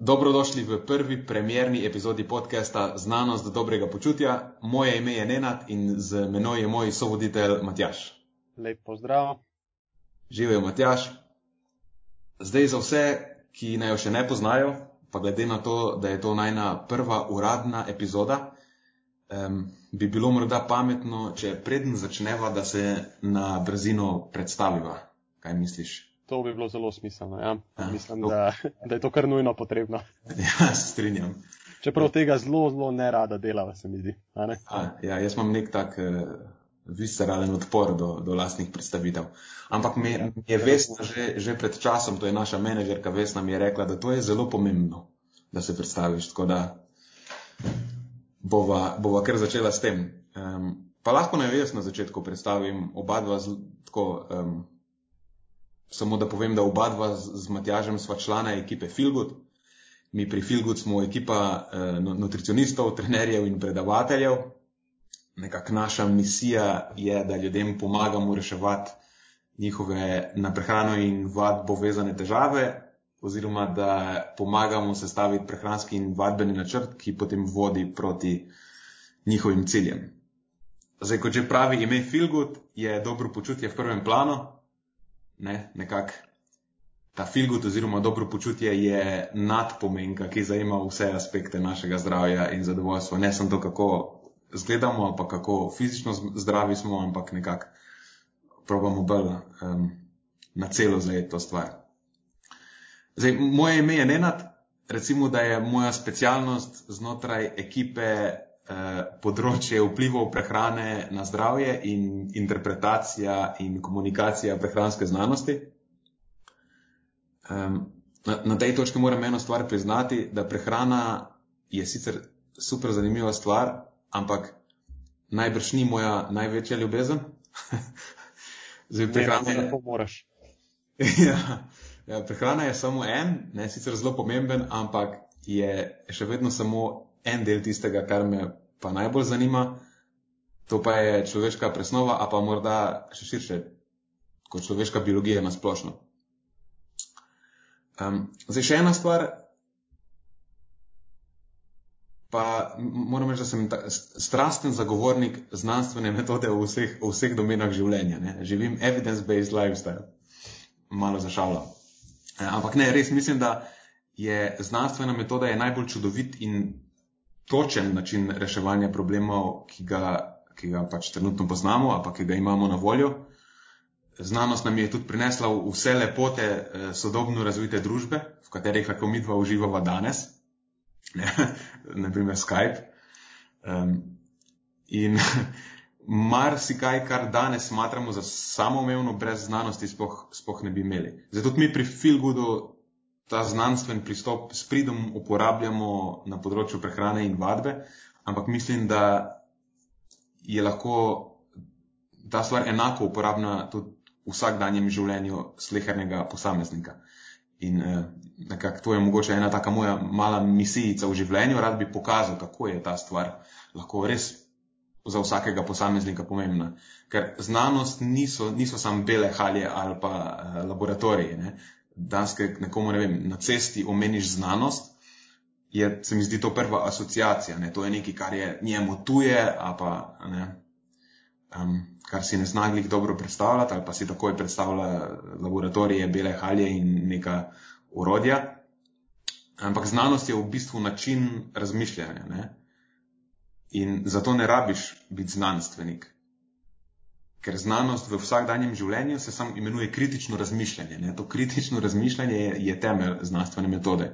Dobrodošli v prvi premjerni epizodi podcasta Znanost do dobrega počutja. Moje ime je Nenad in z menoj je moj sovoditelj Matjaš. Lep pozdrav. Živijo Matjaš. Zdaj za vse, ki naj jo še ne poznajo, pa glede na to, da je to najna prva uradna epizoda, um, bi bilo morda pametno, če preden začneva, da se na brzino predstaviva. Kaj misliš? To bi bilo zelo smiselno. Ja. Ja, Mislim, da, da je to kar nujno potrebno. Ja, strinjam. Čeprav tega zelo, zelo ne rada delava, se mi zdi. A, ja, jaz imam nek tak uh, visceralen odpor do, do lastnih predstavitev. Ampak mi ja, je Vesna že, že pred časom, to je naša menedžerka Vesna, mi je rekla, da to je zelo pomembno, da se predstaviš. Tako da bova, bova kar začela s tem. Um, pa lahko naj jaz na začetku predstavim oba dva tako. Um, samo da povem, da oba dva z, z Matjažem sva člana ekipe Filgut. Mi pri Filgut smo ekipa eh, nutricionistov, trenerjev in predavateljev. Nekak naša misija je, da ljudem pomagamo reševati njihove na prehrano in vadbo vezane težave, oziroma da pomagamo sestaviti prehranski in vadbeni načrt, ki potem vodi proti njihovim ciljem. Zdaj, kot že pravi ime Filgut, je dobro počutje v prvem planu, ne, nekako ta filgut oziroma dobro počutje je nadpomenka, ki zajema vse aspekte našega zdravja in zadovoljstva. Ne samo to, kako izgledamo, pa kako fizično zdravi smo, ampak nekako probamo bolj um, na celo zajeti to stvar. Zdaj, moje ime je Nenad, recimo, da je moja specialnost znotraj ekipe področje vplivov prehrane na zdravje in interpretacija in komunikacija prehranske znanosti. Um, na, na tej točki moram eno stvar priznati, da prehrana je sicer super zanimiva stvar, ampak najbrž ni moja največja ljubezen. Zdaj, prehrana je. Pomoraš. ja, ja, prehrana je samo en, ne sicer zelo pomemben, ampak je še vedno samo en del tistega, kar me pa najbolj zanima, to pa je človeška presnova, a pa morda še širše, kot človeška biologija na splošno. Um, zdaj še ena stvar. Pa moram reči, da sem ta, strasten zagovornik znanstvene metode v vseh, v vseh domenah življenja. Ne. Živim evidence-based lifestyle. Malo zašalo. Ampak ne, res mislim, da je znanstvena metoda je najbolj čudovit in točen način reševanja problemov, ki ga, ki ga pač trenutno poznamo, ali pa ki ga imamo na voljo. Znanost nam je tudi prinesla vse lepote eh, sodobno razvite družbe, v katerih lahko mi dva uživamo danes, naprimer Skype. Um, in marsikaj, kar danes smatramo za samoumevno, brez znanosti, spoh, spoh ne bi imeli. Zato mi pri Filgudu ta znanstven pristop s pridom uporabljamo na področju prehrane in vadbe, ampak mislim, da je lahko ta stvar enako uporabna tudi v vsakdanjem življenju slehernega posameznika. In eh, nekako to je mogoče ena taka moja mala misijica v življenju, rad bi pokazal, kako je ta stvar lahko res za vsakega posameznika pomembna. Ker znanost niso, niso samo bele halje ali pa eh, laboratoriji. Ne? Danes, ki nekomu ne vem, na cesti omeniš znanost, je, se mi zdi to prva asociacija. Ne? To je nekaj, kar je njemu tuje, pa, ne, um, kar si ne znaglih dobro predstavljati, ali pa si takoj predstavlja laboratorije, bele halje in neka urodja. Ampak znanost je v bistvu način razmišljanja. Ne? In zato ne rabiš biti znanstvenik. Ker znanost v vsakdanjem življenju se samo imenuje kritično razmišljanje. Ne? To kritično razmišljanje je, je temelj znanstvene metode.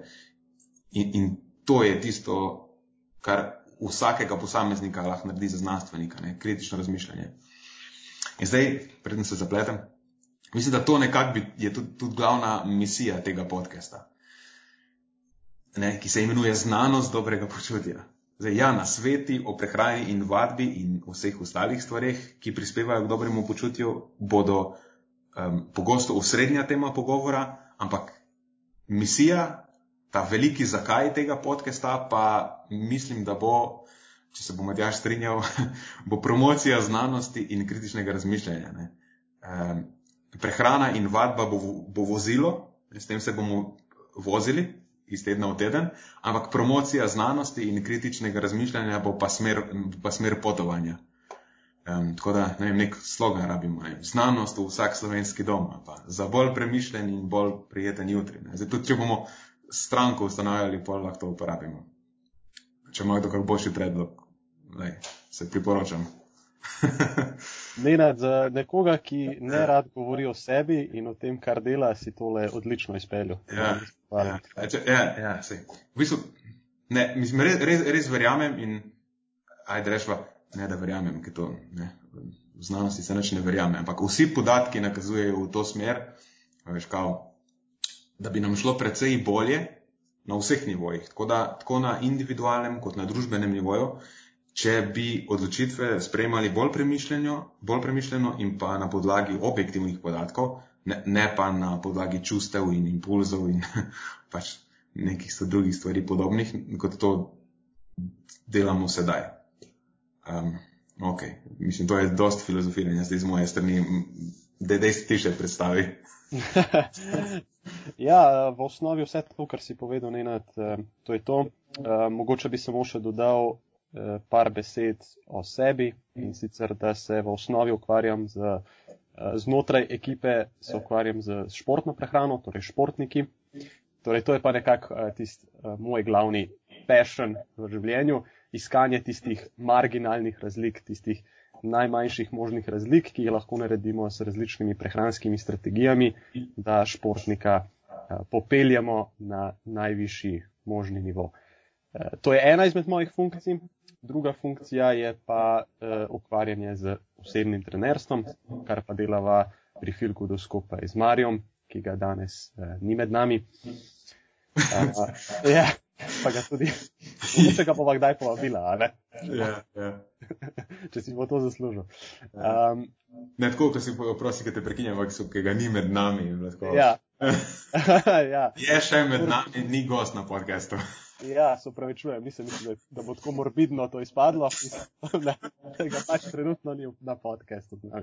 In, in to je tisto, kar vsakega posameznika lahko naredi za znanstvenika, ne? kritično razmišljanje. In zdaj, predem se zapletem, mislim, da to nekako je tudi, tudi glavna misija tega podcasta, ne? ki se imenuje znanost dobrega počutja. Zdaj, ja, na sveti o prehrani in vadbi in vseh ostalih stvarih, ki prispevajo k dobremu počutju, bodo um, pogosto osrednja tema pogovora, ampak misija, ta veliki zakaj tega podcasta, pa mislim, da bo, če se bo Matjaš strinjal, bo promocija znanosti in kritičnega razmišljanja. Um, prehrana in vadba bo, bo vozilo, s tem se bomo vozili iz tedna v teden, ampak promocija znanosti in kritičnega razmišljanja bo pa smer, pa smer potovanja. Um, tako da ne vem, nek slogan rabimo. Ne? Znanost v vsak slovenski dom, pa za bolj premišljen in bolj prijeten jutri. Zdaj, tudi če bomo stranko ustanovili, pa lahko to uporabimo. Če ima kdo kak boljši predlog, lej, se priporočam. Nenad, za nekoga, ki ne rad govori o sebi in o tem, kar dela, si tole odlično izpeljal. Ja, ja, ja, ja, v bistvu, ne, mislim, res, res, res verjamem in ajde rešva ne da verjamem, ker to ne, v znanosti se neč ne verjame. Ampak vsi podatki nakazujejo v to smer, veš, kao, da bi nam šlo precej bolje na vseh nivojih, tako, da, tako na individualnem kot na družbenem nivoju, če bi odločitve sprejemali bolj premišljeno, bolj premišljeno in pa na podlagi objektivnih podatkov, ne, ne pa na podlagi čustev in impulzov in pač nekih drugih stvari podobnih, kot to delamo sedaj. Um, ok, mislim, to je dost filozofiranja zdaj z moje strani. Dej si ti še predstavi. ja, v osnovi vse to, kar si povedal, Nenad, eh, to je to. Uh, mogoče bi samo še dodal par besed o sebi in sicer, da se v osnovi ukvarjam z, uh, znotraj ekipe, se ukvarjam z športno prehrano, torej športniki. Torej, to je pa nekako uh, tisti moj glavni passion v življenju. Iskanje tistih marginalnih razlik, tistih najmanjših možnih razlik, ki jih lahko naredimo s različnimi prehranskimi strategijami, da športnika eh, popeljamo na najvišji možni nivo. Eh, to je ena izmed mojih funkcij. Druga funkcija je pa uh, ukvarjanje z osebnim trenerstvom, kar pa delava pri Filkudu skupaj z Marijom, ki ga danes uh, ni med nami. Uh, yeah pa ga tudi, če ga bova kdaj povabila, ne? Ja, ja. če si bo to zaslužil. Um, ne tako, ko si prosi, da te prekinjam, ampak ki ga ni med nami. Ja. ja. Je še med nami, ni gost na podkastu. Ja, se upravičujem, mislim, mislim, da bo tako morbidno to izpadlo, da ga pač trenutno ni na podkastu. Uh,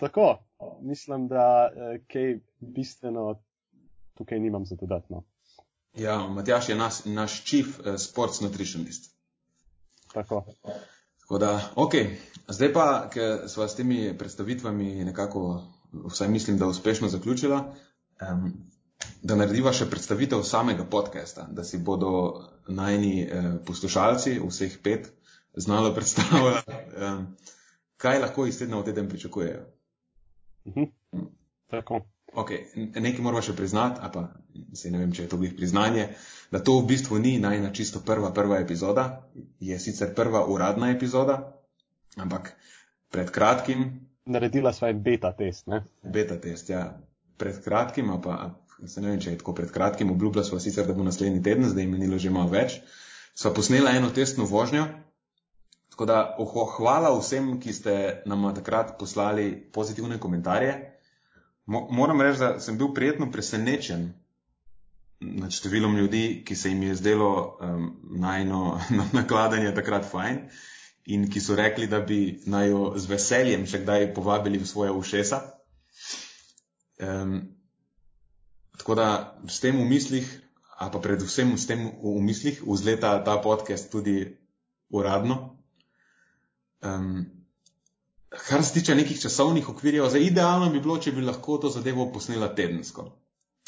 tako, mislim, da uh, kaj bistveno tukaj nimam za dodatno. Ja, Matjaš je nas, naš chief uh, sports nutritionist. Tako. Tako da, ok, zdaj pa, ker sva s temi predstavitvami nekako, vsaj mislim, da uspešno zaključila, um, da narediva še predstavitev samega podcasta, da si bodo najni uh, poslušalci, vseh pet, znalo predstavljati, um, kaj lahko iz tedna v teden pričakujejo. Uh mhm. -huh. Tako. Okay. Nekaj moramo še priznati, a pa se ne vem, če je to glih priznanje, da to v bistvu ni najna čisto prva, prva epizoda, je sicer prva uradna epizoda, ampak pred kratkim. Naredila en beta test, ne? Beta test, ja. Pred kratkim, pa se ne vem, če je tako pred kratkim, obljubila sva sicer, da bo naslednji teden, zdaj je menilo že malo več. Sva posnela eno testno vožnjo. Tako da, oho, hvala vsem, ki ste nam takrat poslali pozitivne komentarje moram reči, da sem bil prijetno presenečen nad številom ljudi, ki se jim je zdelo um, najno nakladanje takrat fajn in ki so rekli, da bi naj jo z veseljem še kdaj povabili v svoje ušesa. Um, tako da s tem v mislih, a pa predvsem s tem v mislih, vzleta ta podcast tudi uradno. Um, kar se tiče nekih časovnih okvirjev, za idealno bi bilo, če bi lahko to zadevo posnela tedensko.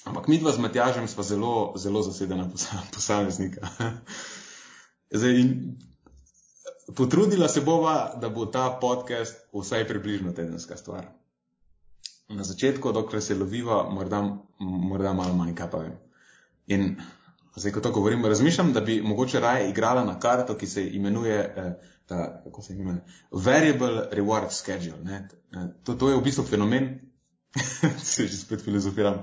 Ampak mi dva z Matjažem sva zelo, zelo zasedena posameznika. Zdaj, potrudila se bova, da bo ta podcast vsaj približno tedenska stvar. Na začetku, dokler se loviva, morda, morda malo manj, kaj pa vem. In zdaj, ko to govorim, razmišljam, da bi mogoče raje igrala na karto, ki se imenuje eh, ta, kako se imenuje, variable reward schedule. To, to je v bistvu fenomen, se že spet filozofiram,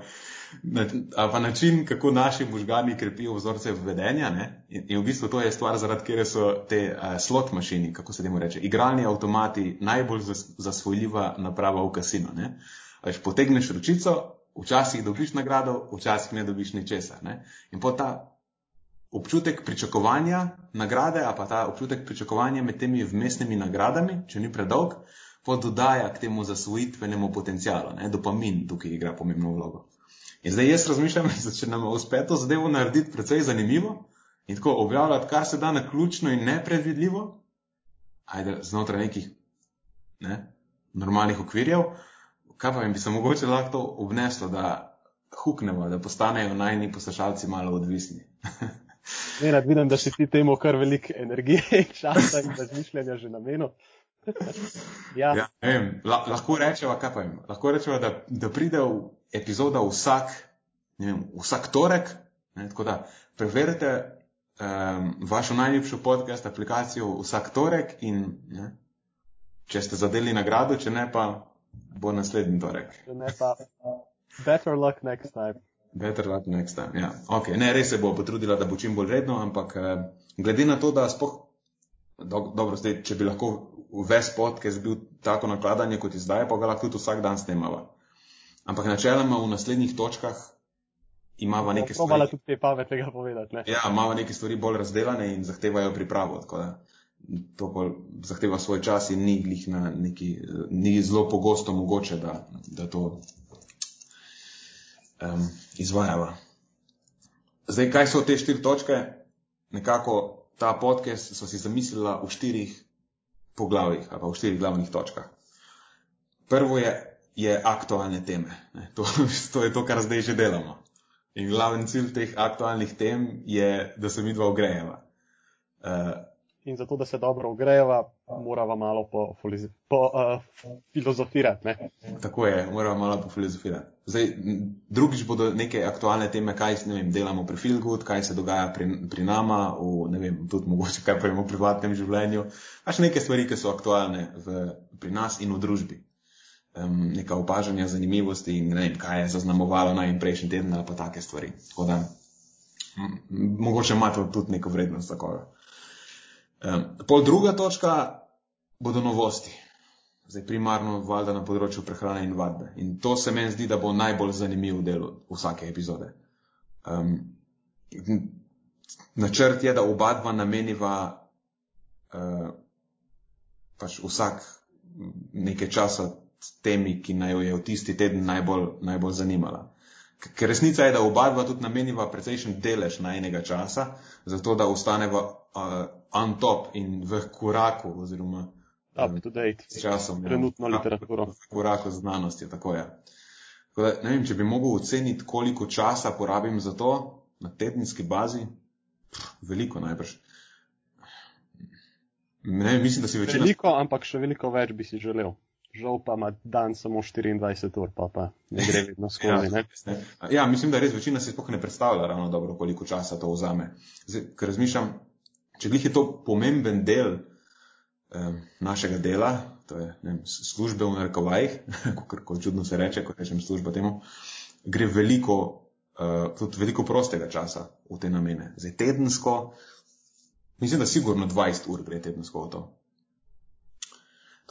pa način, kako naši možgani krepijo vzorce vedenja. Ne? In, in v bistvu to je stvar, zaradi kere so te uh, slot mašini, kako se temu reče, igralni avtomati najbolj zas, zasvojljiva naprava v kasino. Veš, potegneš ročico, včasih dobiš nagrado, včasih ne dobiš ničesar. In po ta občutek pričakovanja nagrade, a pa ta občutek pričakovanja med temi vmesnimi nagradami, če ni predolg, pa dodaja k temu zasvojitvenemu potencialu. Ne? Dopamin tukaj igra pomembno vlogo. In zdaj jaz razmišljam, da če nam uspe to zadevo narediti precej zanimivo in tako objavljati, kar se da na ključno in nepredvidljivo, ajde znotraj nekih ne, normalnih okvirjev, kaj pa jim bi se mogoče lahko to obneslo, da huknemo, da postanejo najni poslušalci malo odvisni. Ne, vidim, da si ti temu kar veliko energije in časa in razmišljanja že namenil. Ja. ja, vem, la, lahko rečemo, kaj pa jim. Lahko rečemo, da, da pride v epizoda vsak, vem, vsak torek. Ne, tako da preverite um, vašo najljubšo podcast aplikacijo vsak torek in ne, če ste zadeli nagrado, če ne pa bo naslednji torek. Če ne pa, better luck next time. Better luck next time. Ja. Okay. Ne, res se bo potrudila, da bo čim bolj redno, ampak eh, glede na to, da spoh, do, dobro, zdaj, če bi lahko ves podcast bil tako nakladanje kot je zdaj, pa ga lahko tudi vsak dan snemava. Ampak načeloma v naslednjih točkah imamo neke stvari. Hvala tudi te pave tega povedati. Ne? Ja, imamo neke stvari bolj razdelane in zahtevajo pripravo. To zahteva svoj čas in ni, neki, ni zelo pogosto mogoče, da, da to um, izvajava. Zdaj, kaj so te štiri točke? Nekako ta podcast so si zamislila v štirih poglavjih ali pa v štirih glavnih točkah. Prvo je, je aktualne teme. To, to je to, kar zdaj že delamo. In glavni cilj teh aktualnih tem je, da se mi dva ogrejeva. Uh, in zato, da se dobro ogreva, moramo malo po, po uh, filozofirati. Ne? Tako je, moramo malo po filozofirati. Zdaj, drugič bodo neke aktualne teme, kaj vem, delamo pri Filgood, kaj se dogaja pri, pri nama, v, vem, tudi mogoče kaj pravimo v privatnem življenju. Pač neke stvari, ki so aktualne v, pri nas in v družbi. Um, neka opažanja, zanimivosti in ne vem, kaj je zaznamovalo naj prejšnji teden ali pa take stvari. Tako da, mogoče ima to tudi neko vrednost za koga. Um, pol druga točka bodo novosti. Zdaj, primarno, valjda na področju prehrane in vadbe. In to se meni zdi, da bo najbolj zanimiv del vsake epizode. Um, načrt je, da oba dva nameniva uh, pač vsak nekaj časa temi, ki naj jo je v tisti teden najbolj, najbolj zanimala. Ker resnica je, da oba dva tudi nameniva precejšen delež na enega časa, zato da ostaneva uh, on top in v koraku, oziroma date s časom. Ja. Trenutno ja, literaturo. V koraku z znanostjo, tako je. Tako da, ne vem, če bi mogel oceniti, koliko časa porabim za to na tedenski bazi, pff, veliko najbrž. Ne, mislim, da si večina. Veliko, ampak še veliko več bi si želel žal pa ima dan samo 24 ur, pa, pa ne gre vedno skozi. ja, ne? ja, mislim, da res večina si sploh ne predstavlja ravno dobro, koliko časa to vzame. Zdaj, ker razmišljam, če glih je to pomemben del um, našega dela, to je vem, službe v narekovajih, kako čudno se reče, ko rečem služba temu, gre veliko, uh, tudi veliko prostega časa v te namene. Zdaj, tedensko, mislim, da sigurno 20 ur gre tedensko v to.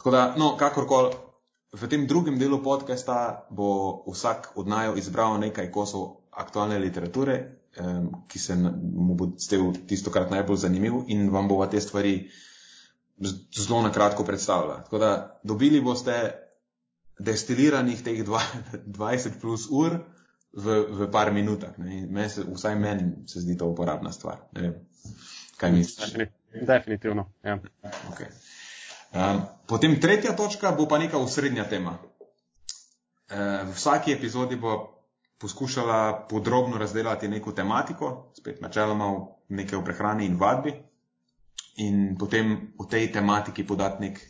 Tako da, no, kakorkoli, v tem drugem delu podcasta bo vsak od naju izbral nekaj kosov aktualne literature, ki se mu bo zdel tisto krat najbolj zanimiv in vam bova te stvari zelo na kratko predstavila. Tako da, dobili boste destiliranih teh 20 plus ur v, v par minutah. Men se, vsaj meni se zdi to uporabna stvar. Ne vem, kaj misliš? Definitivno, ja. Okay. Um, potem tretja točka bo pa neka usrednja tema. Uh, v vsaki epizodi bo poskušala podrobno razdelati neko tematiko, spet načeloma nekaj o prehrani in vadbi, in potem v tej tematiki podati nek,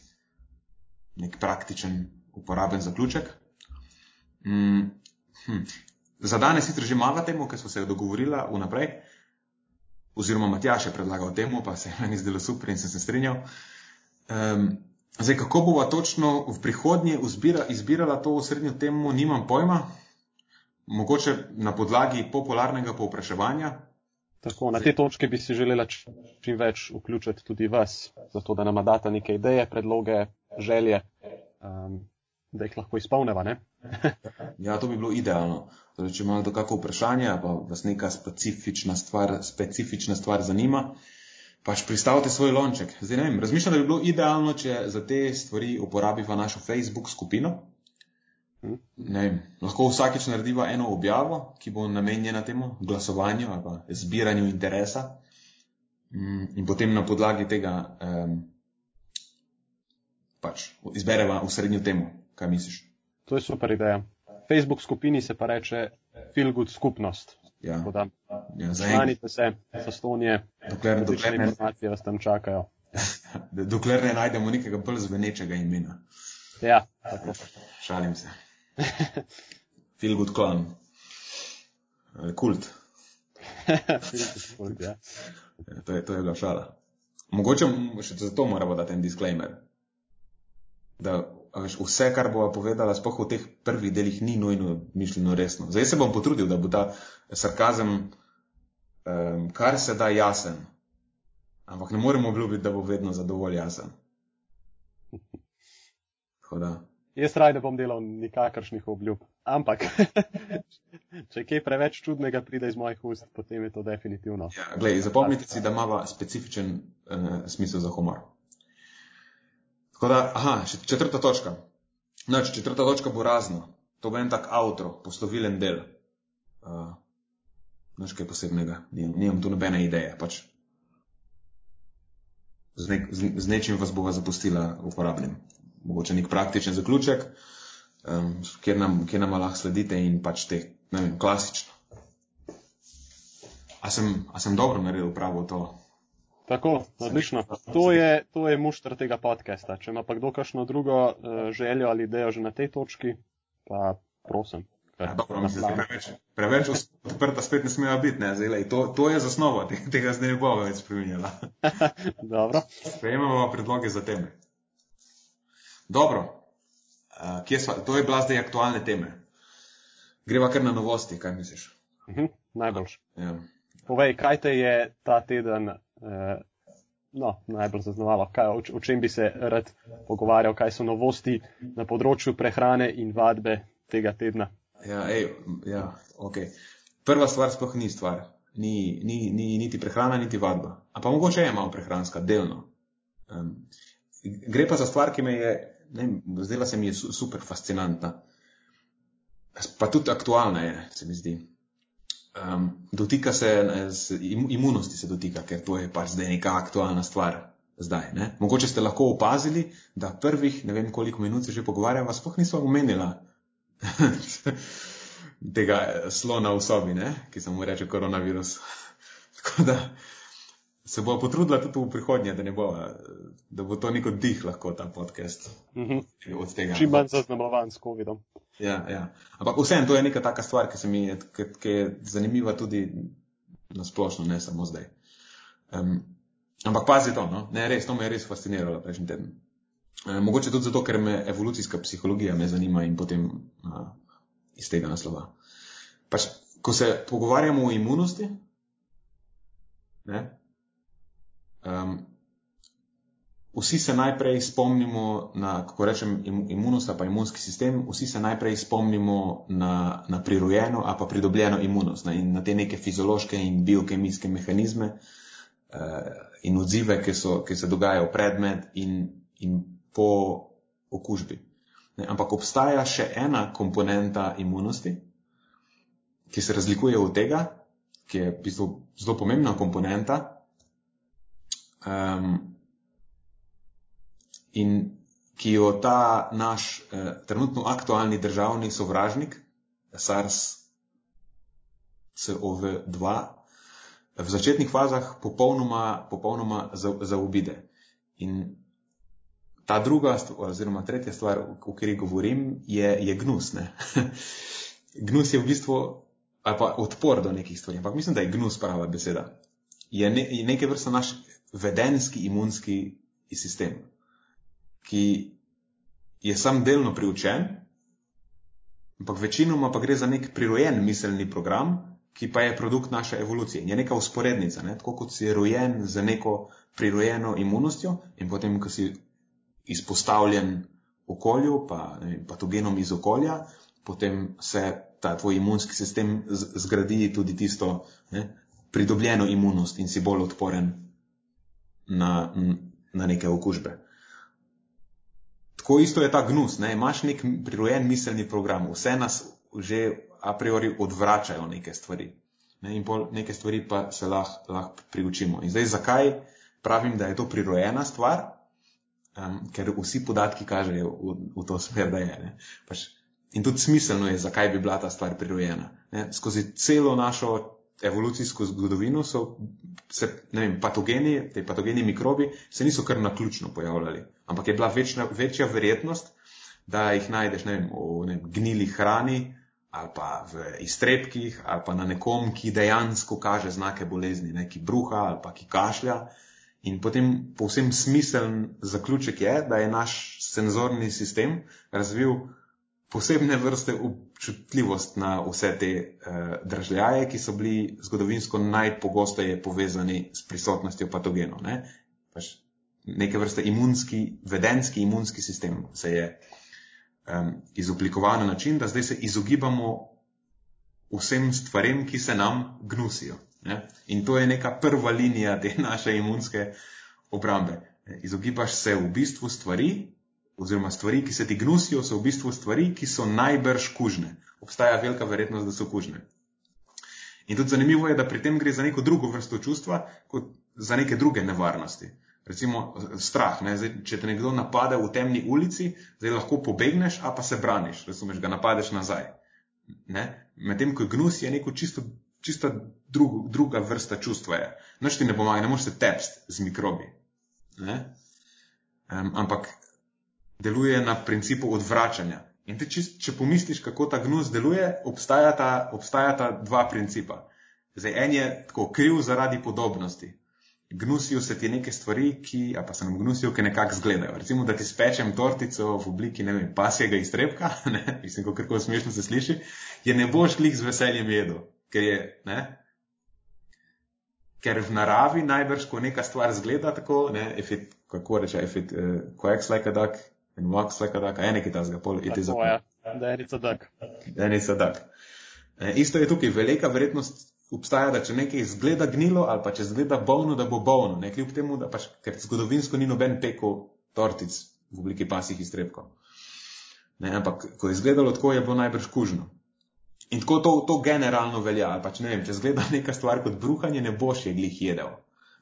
nek praktičen, uporaben zaključek. Um, hm. Za danes sicer že malo temu, ker smo se dogovorila vnaprej, oziroma Matjaš je predlagal temu, pa se je meni zdelo super in sem se strinjal. Um, zdaj, kako bova točno v prihodnje izbira, izbirala to osrednjo temo, nimam pojma. Mogoče na podlagi popularnega povpraševanja. Tako, na te točke bi si želela čim več vključiti tudi vas, zato da nam data neke ideje, predloge, želje, um, da jih lahko izpolneva. ja, to bi bilo idealno. Torej, če imate kakšno vprašanje, pa vas neka specifična stvar, specifična stvar zanima, pač pristavite svoj lonček. Zdaj ne vem, razmišljam, da bi bilo idealno, če za te stvari uporabiva našo Facebook skupino. Hm? Ne, lahko vsakeč narediva eno objavo, ki bo namenjena temu glasovanju ali pa zbiranju interesa, mm, in potem na podlagi tega um, pač izbereva v srednjo temo. Kaj misliš? To je super ideja. Facebook skupini se pa reče Feel Good skupnost. Ja. Da, ja, Zanite se, zastonje, dokler, dokler ne informacije vas tam čakajo. dokler ne najdemo nekega bolj zvenečega imena. Ja, tako. Šalim se. Feel Good Clan. Kult. Kult, ja. Ja, to, je, to je bila šala. Mogoče še zato moramo dati en disclaimer. Da vse, kar bova povedala, spoh v teh prvih delih, ni nujno mišljeno resno. Zdaj se bom potrudil, da bo ta sarkazem um, kar se da jasen. Ampak ne moremo obljubiti, da bo vedno zadovolj jasen. Hoda. Jaz raj ne bom delal nikakršnih obljub. Ampak, če kaj preveč čudnega pride iz mojih ust, potem je to definitivno. Ja, glej, zapomnite si, da ima specifičen uh, smisel za humor. Tako da, aha, četrta točka. Znači, četrta točka bo razno. To bo en tak avtro, poslovilen del. Uh, Noč kaj posebnega, nimam tu nobene ideje. Pač z, nek, z, z nečim vas bova zapustila uporabnim mogoče nek praktičen zaključek, um, kjer, nam, kjer nam lahko sledite in pač te, ne vem, klasično. A sem, a sem dobro naredil pravo to? Tako, odlično. To je, to je muštr tega podcasta. Če ima pa kdo kakšno drugo uh, željo ali idejo že na tej točki, pa prosim. Ja, dobro, mislim, preveč, preveč odprta spet ne smejo biti. Ne? Zdaj, to, to je zasnova, tega zdaj ne bo več spremenjala. dobro. Sprejemamo predloge za teme. Dobro, uh, sva, to je bila zdaj aktualne teme. Greva kar na novosti, kaj misliš? Uh mhm, -huh, najboljš. Ja. Povej, kaj te je ta teden no, najbolj zaznavalo, kaj, o, o čem bi se rad pogovarjal, kaj so novosti na področju prehrane in vadbe tega tedna? Ja, ej, ja ok. Prva stvar sploh ni stvar. Ni, ni, ni niti prehrana, niti vadba. A pa mogoče je malo prehranska, delno. Um, gre pa za stvar, ki me je ne, zdela se mi je super fascinantna. Pa tudi aktualna je, se mi zdi. Um, dotika se, imunosti se dotika, ker to je pač zdaj neka aktualna stvar. Zdaj, Mogoče ste lahko opazili, da prvih, ne vem koliko minut se že pogovarjava, sploh nismo omenila tega slona v sobi, ne? ki se mu reče koronavirus. Tako da, se bo potrudila tudi v prihodnje, da, bo, da bo to neko dih lahko ta podcast. Mm -hmm. Čim manj zaznamovan s COVID-om. Ja, ja. Ampak vseeno, to je neka taka stvar, ki, mi, ki, ki je zanimiva tudi na splošno, ne samo zdaj. Um, ampak pazi to, no? ne res, to me je res fasciniralo prejšnji teden. E, mogoče tudi zato, ker me evolucijska psihologija me zanima in potem a, iz tega naslova. Pač, ko se pogovarjamo o imunosti, ne, Um, vsi se najprej spomnimo na, kako rečem, imunost ali pa imunski sistem, vsi se najprej spomnimo na, na prirojeno ali pa pridobljeno imunost na, na te neke fiziološke in biokemijske mehanizme uh, in odzive, ki, so, ki se dogajajo predmet in, in po okužbi. Ne, ampak obstaja še ena komponenta imunosti, ki se razlikuje od tega, ki je v bistvu zelo pomembna komponenta, um, in ki jo ta naš eh, trenutno aktualni državni sovražnik, SARS-CoV-2, v začetnih fazah popolnoma, popolnoma zaobide. In ta druga, oziroma tretja stvar, o kateri govorim, je, je gnus. gnus je v bistvu, ali pa odpor do nekih stvari, ampak mislim, da je gnus prava beseda. Je, ne, je neke vrste naš vedenski imunski sistem, ki je sam delno priučen, ampak večinoma pa gre za nek prirojen miselni program, ki pa je produkt naše evolucije. Je neka usporednica, ne? tako kot si rojen z neko prirojeno imunostjo in potem, ko si izpostavljen okolju, pa vem, patogenom iz okolja, potem se ta tvoj imunski sistem zgradi tudi tisto ne, pridobljeno imunost in si bolj odporen na, na neke okužbe. Tako isto je ta gnus. Ne? Imaš nek prirojen miselni program, vse nas že a priori odvračajo neke stvari. Ne? In pol neke stvari pa se lahko lah priučimo. In zdaj, zakaj pravim, da je to prirojena stvar? Um, ker vsi podatki kažejo v, v to smer, da je. Pač, in tudi smiselno je, zakaj bi bila ta stvar prirojena. Ne? Skozi celo našo evolucijsko zgodovino so se vem, patogeni, te patogeni mikrobi se niso kar na ključno pojavljali, ampak je bila večna, večja verjetnost, da jih najdeš vem, v vem, gnili hrani ali pa v iztrebkih ali pa na nekom, ki dejansko kaže znake bolezni, ne, ki bruha ali pa ki kašlja. In potem povsem smiseln zaključek je, da je naš senzorni sistem razvil posebne vrste občutljivost na vse te uh, držljaje, ki so bili zgodovinsko najpogosteje povezani s prisotnostjo patogenov. Ne? Pač neke vrste imunski, vedenski imunski sistem se je um, izoblikoval na način, da zdaj se izogibamo vsem stvarem, ki se nam gnusijo. Ne? In to je neka prva linija te naše imunske obrambe. Izogibaš se v bistvu stvari, oziroma stvari, ki se ti gnusijo, so v bistvu stvari, ki so najbrž kužne. Obstaja velika verjetnost, da so kužne. In tudi zanimivo je, da pri tem gre za neko drugo vrsto čustva, kot za neke druge nevarnosti. Recimo strah. Zdaj, če te nekdo napade v temni ulici, zdaj lahko pobegneš, a pa se braniš, razumeš, ga napadeš nazaj. Medtem ko gnus je neko čisto, čisto drugo, druga vrsta čustva. Noč ti ne pomaga, ne moreš se tepst z mikrobi. Um, ampak deluje na principu odvračanja. In te, če, če pomisliš, kako ta gnus deluje, obstajata, obstajata dva principa. Zdaj, en je tako kriv zaradi podobnosti. Gnusijo se ti neke stvari, ki, a pa se nam gnusijo, ki nekako zgledajo. Recimo, da ti spečem tortico v obliki, ne vem, pasjega iztrebka, ne, mislim, kako smešno se sliši, je ne boš klik z veseljem jedel, ker je, ne, ker v naravi najbrž, ko neka stvar zgleda tako, ne, if it, kako reče, if it uh, quacks like a duck, in walks like a duck, a ene, ki ta zga pol, it is a duck. Da je duck. Da je duck. E, isto je tukaj, velika verjetnost obstaja, da če nekaj izgleda gnilo ali pa če izgleda bolno, da bo bolno, ne kljub temu, da pač, ker zgodovinsko ni noben peko tortic v obliki pasih iztrebkov. Ne, ampak, ko je izgledalo tako, je bilo najbrž kužno. In tako to, to generalno velja. Pač, ne vem, če zgleda neka stvar kot bruhanje, ne boš je glih jedel.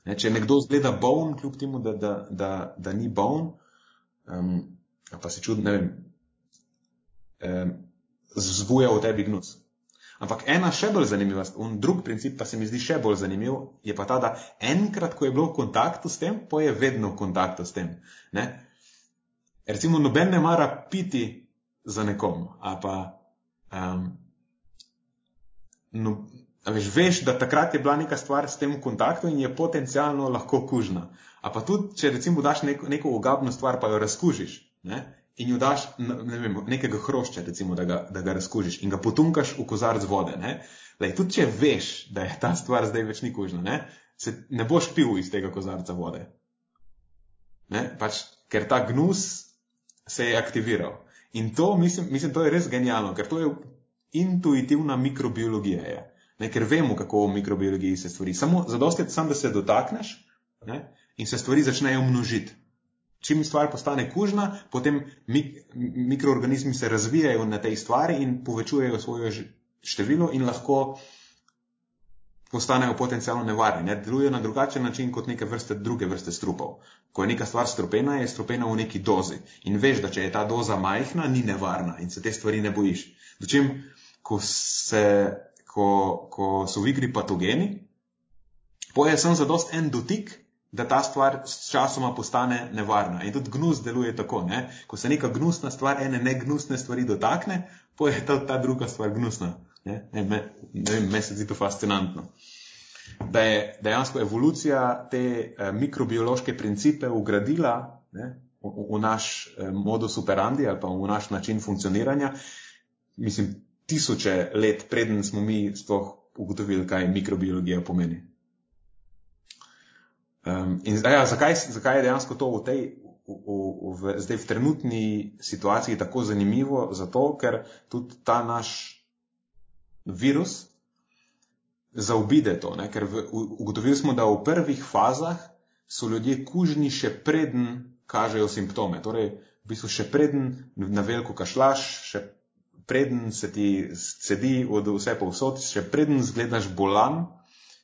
Ne, če nekdo zgleda boln, kljub temu, da, da, da, da ni boln, um, pa se čudi, ne vem, um, zbuja v tebi gnus. Ampak ena še bolj zanimiva, un drug princip pa se mi zdi še bolj zanimiv, je pa ta, da enkrat, ko je bilo v kontaktu s tem, pa je vedno v kontaktu s tem. Ne? Recimo, noben ne mara piti za nekom, a pa um, no, a veš, veš, da takrat je bila neka stvar s tem v kontaktu in je potencialno lahko kužna. A pa tudi, če recimo daš neko, neko ogabno stvar, pa jo razkužiš, ne? in jo daš ne vem, nekega hrošča, recimo, da ga, da ga razkužiš in ga potunkaš v kozarc vode. Ne? Lej, tudi če veš, da je ta stvar zdaj več ni kužna, ne? se ne boš pil iz tega kozarca vode. Ne? Pač, ker ta gnus se je aktiviral. In to, mislim, mislim, to je res genialno, ker to je intuitivna mikrobiologija. Je. Ne, ker vemo, kako v mikrobiologiji se stvari. Samo zadosti je, da se dotakneš ne, in se stvari začnejo množiti. Čim stvar postane kužna, potem mik mikroorganizmi se razvijajo na tej stvari in povečujejo svoje število in lahko postanejo potencialno nevarni. Ne? Delujejo na drugačen način kot neke vrste druge vrste strupov. Ko je neka stvar stropena, je stropena v neki dozi. In veš, da če je ta doza majhna, ni nevarna in se te stvari ne bojiš. Dočim, ko, se, ko, ko so v igri patogeni, poje sem za dost en dotik, da ta stvar s časoma postane nevarna. In tudi gnus deluje tako. Ne? Ko se neka gnusna stvar ene negnusne stvari dotakne, poje je ta, ta druga stvar gnusna. Ne, ne, me, ne vem, meni se zdi to fascinantno. Da je dejansko evolucija te eh, mikrobiološke principe ugradila ne, v, v naš eh, modus operandi ali pa v naš način funkcioniranja, mislim, tisoče let preden smo mi sploh ugotovili, kaj mikrobiologija pomeni. Um, in ja, zakaj, zakaj je dejansko to v tej, v, v, v, zdaj v trenutni situaciji tako zanimivo? Zato, ker tudi ta naš virus zaobide to. Ne? Ker v, ugotovili smo, da v prvih fazah so ljudje kužni še preden kažejo simptome. Torej, v bistvu še preden na veliko kašlaš, še preden se ti cedi od vse povsod, še preden zgledaš bolan,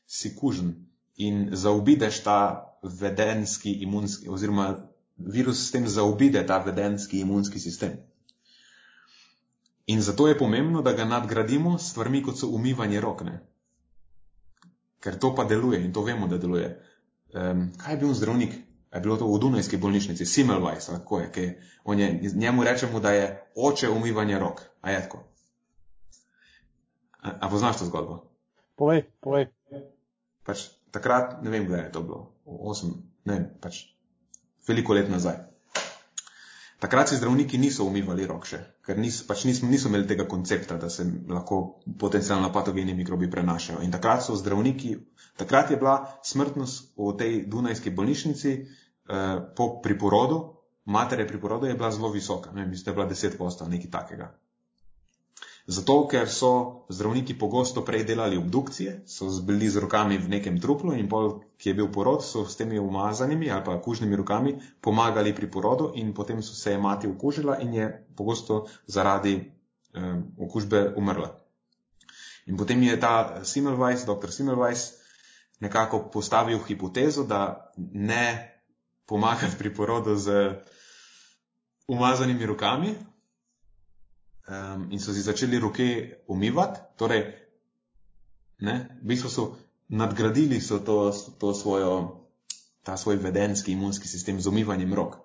si kužen in zaobideš ta vedenski imunski, oziroma virus s tem zaobide ta vedenski imunski sistem. In zato je pomembno, da ga nadgradimo s stvarmi, kot so umivanje rok. Ne? Ker to pa deluje in to vemo, da deluje. Um, kaj je bil zdravnik? Je bilo to v Dunajski bolnišnici, Simmelweis, tako je, ki je, njemu rečemo, da je oče umivanja rok. A je tako? A, a poznaš to zgodbo? Povej, povej. Pač, takrat, ne vem, kdaj je to bilo, osem, ne vem, pač veliko let nazaj. Takrat si zdravniki niso umivali rok še, ker nis, pač nismo, niso imeli tega koncepta, da se lahko potencijalno patogeni mikrobi prenašajo. In takrat so zdravniki, takrat je bila smrtnost v tej Dunajski bolnišnici eh, po priporodu, matere priporodu je bila zelo visoka, ne, mislim, da je bila 10 postav, nekaj takega. Zato, ker so zdravniki pogosto prej delali obdukcije, so bili z rokami v nekem truplu in pol, ki je bil porod, so s temi umazanimi ali pa kužnimi rokami pomagali pri porodu in potem so se je mati okužila in je pogosto zaradi um, okužbe umrla. In potem je ta Simmelweis, dr. Simmelweis, nekako postavil hipotezo, da ne pomagati pri porodu z umazanimi rokami, um, in so si začeli roke umivati. Torej, ne, v bistvu so nadgradili so to, to svojo, ta svoj vedenski imunski sistem z umivanjem rok.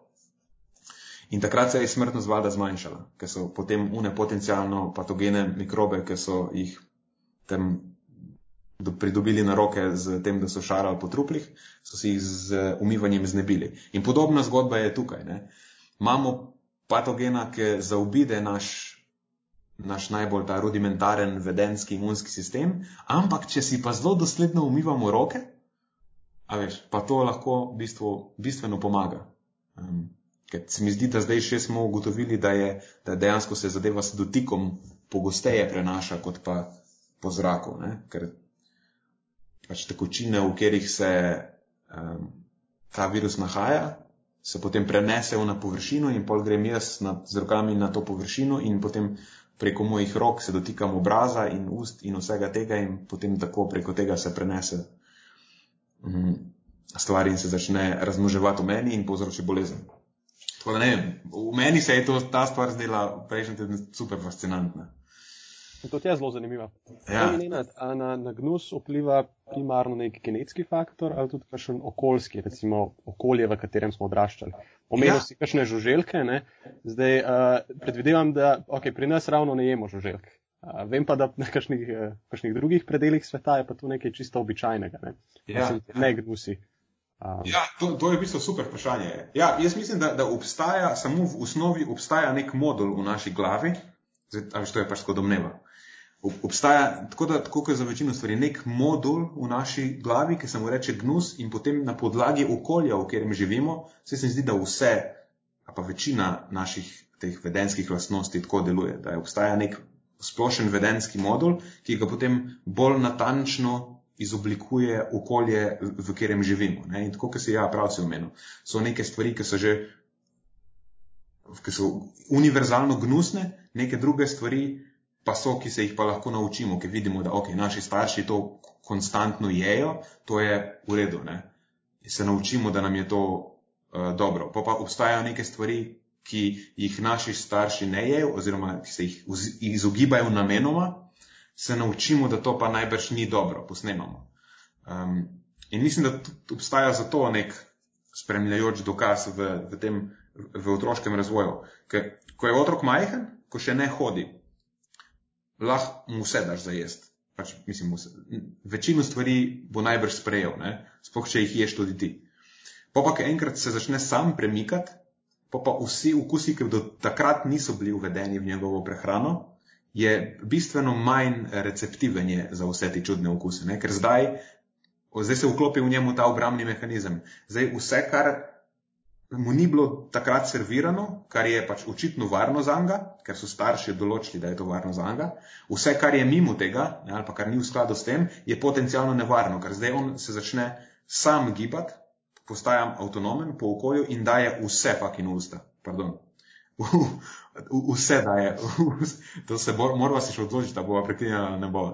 In takrat se je smrtnost vlada zmanjšala, ker so potem une potencijalno patogene mikrobe, ki so jih tam pridobili na roke z tem, da so šarali po truplih, so si jih z umivanjem znebili. In podobna zgodba je tukaj. Ne. Imamo patogena, ki zaobide naš naš najbolj ta rudimentaren vedenski imunski sistem, ampak če si pa zelo dosledno umivamo roke, a veš, pa to lahko v bistvu bistveno pomaga. Um, ker se mi zdi, da zdaj še smo ugotovili, da je da dejansko se zadeva s dotikom pogosteje prenaša kot pa po zraku, ne? ker pač tekočine, v katerih se um, ta virus nahaja, se potem prenesejo na površino in pol grem jaz na, z rokami na to površino in potem preko mojih rok se dotikam obraza in ust in vsega tega in potem tako preko tega se prenese um, stvar in se začne razmoževati v meni in povzroči bolezen. Tako da ne vem, v meni se je to, ta stvar zdela prejšnji teden super fascinantna. To je zelo zanimivo. Ja. Na, na, na gnus vpliva primarno nek genetski faktor ali tudi kakšen okoljski, recimo okolje, v katerem smo odraščali. Omenil ja. si kakšne žuželke, ne? zdaj uh, predvidevam, da okay, pri nas ravno ne jemo žuželk. Uh, vem pa, da na kakšnih, uh, kakšnih drugih predeljih sveta je pa to nekaj čisto običajnega. Ne, ja. ne gnusi. Um. Ja, to, to je v bistvu super vprašanje. Ja, jaz mislim, da, da obstaja, samo v osnovi obstaja nek modul v naši glavi, zdaj, ali što je pač tako domneva obstaja, tako da, tako kot za večino stvari, nek modul v naši glavi, ki se mu reče gnus, in potem na podlagi okolja, v katerem živimo, se mi zdi, da vse, pa večina naših teh vedenskih lastnosti tako deluje. Da obstaja nek splošen vedenski modul, ki ga potem bolj natančno izoblikuje okolje, v katerem živimo. Ne? In tako, kot se ja, prav si omenil, so neke stvari, ki so že. Ki so univerzalno gnusne, neke druge stvari, pa so, ki se jih pa lahko naučimo, ker vidimo, da okay, naši starši to konstantno jejo, to je v redu. Ne? Se naučimo, da nam je to uh, dobro. Pa pa obstajajo neke stvari, ki jih naši starši ne jejo, oziroma ki se jih izogibajo namenoma, se naučimo, da to pa najbrž ni dobro, posnemamo. Um, in mislim, da tudi obstaja za to nek spremljajoč dokaz v, v tem v otroškem razvoju. Ker ko je otrok majhen, ko še ne hodi, lahko mu vse daš za jesti. Pač, mislim, vse. Večino stvari bo najbrž sprejel, sploh če jih ješ tudi ti. Pa pa, ki enkrat se začne sam premikati, pa pa vsi okusi, ki do takrat niso bili uvedeni v njegovo prehrano, je bistveno manj receptiven je za vse te čudne okuse. Ne? Ker zdaj, zdaj se vklopi v njemu ta obrambni mehanizem. Zdaj vse, kar mu ni bilo takrat servirano, kar je pač očitno varno za njega, ker so starši določili, da je to varno za njega. Vse, kar je mimo tega, ne, ali pa kar ni v skladu s tem, je potencialno nevarno, ker zdaj on se začne sam gibati, postaja avtonomen po okolju in daje vse pakin usta. Pardon. vse daje. To se bo, moramo se še odločiti, da bo prekinjala ne bo.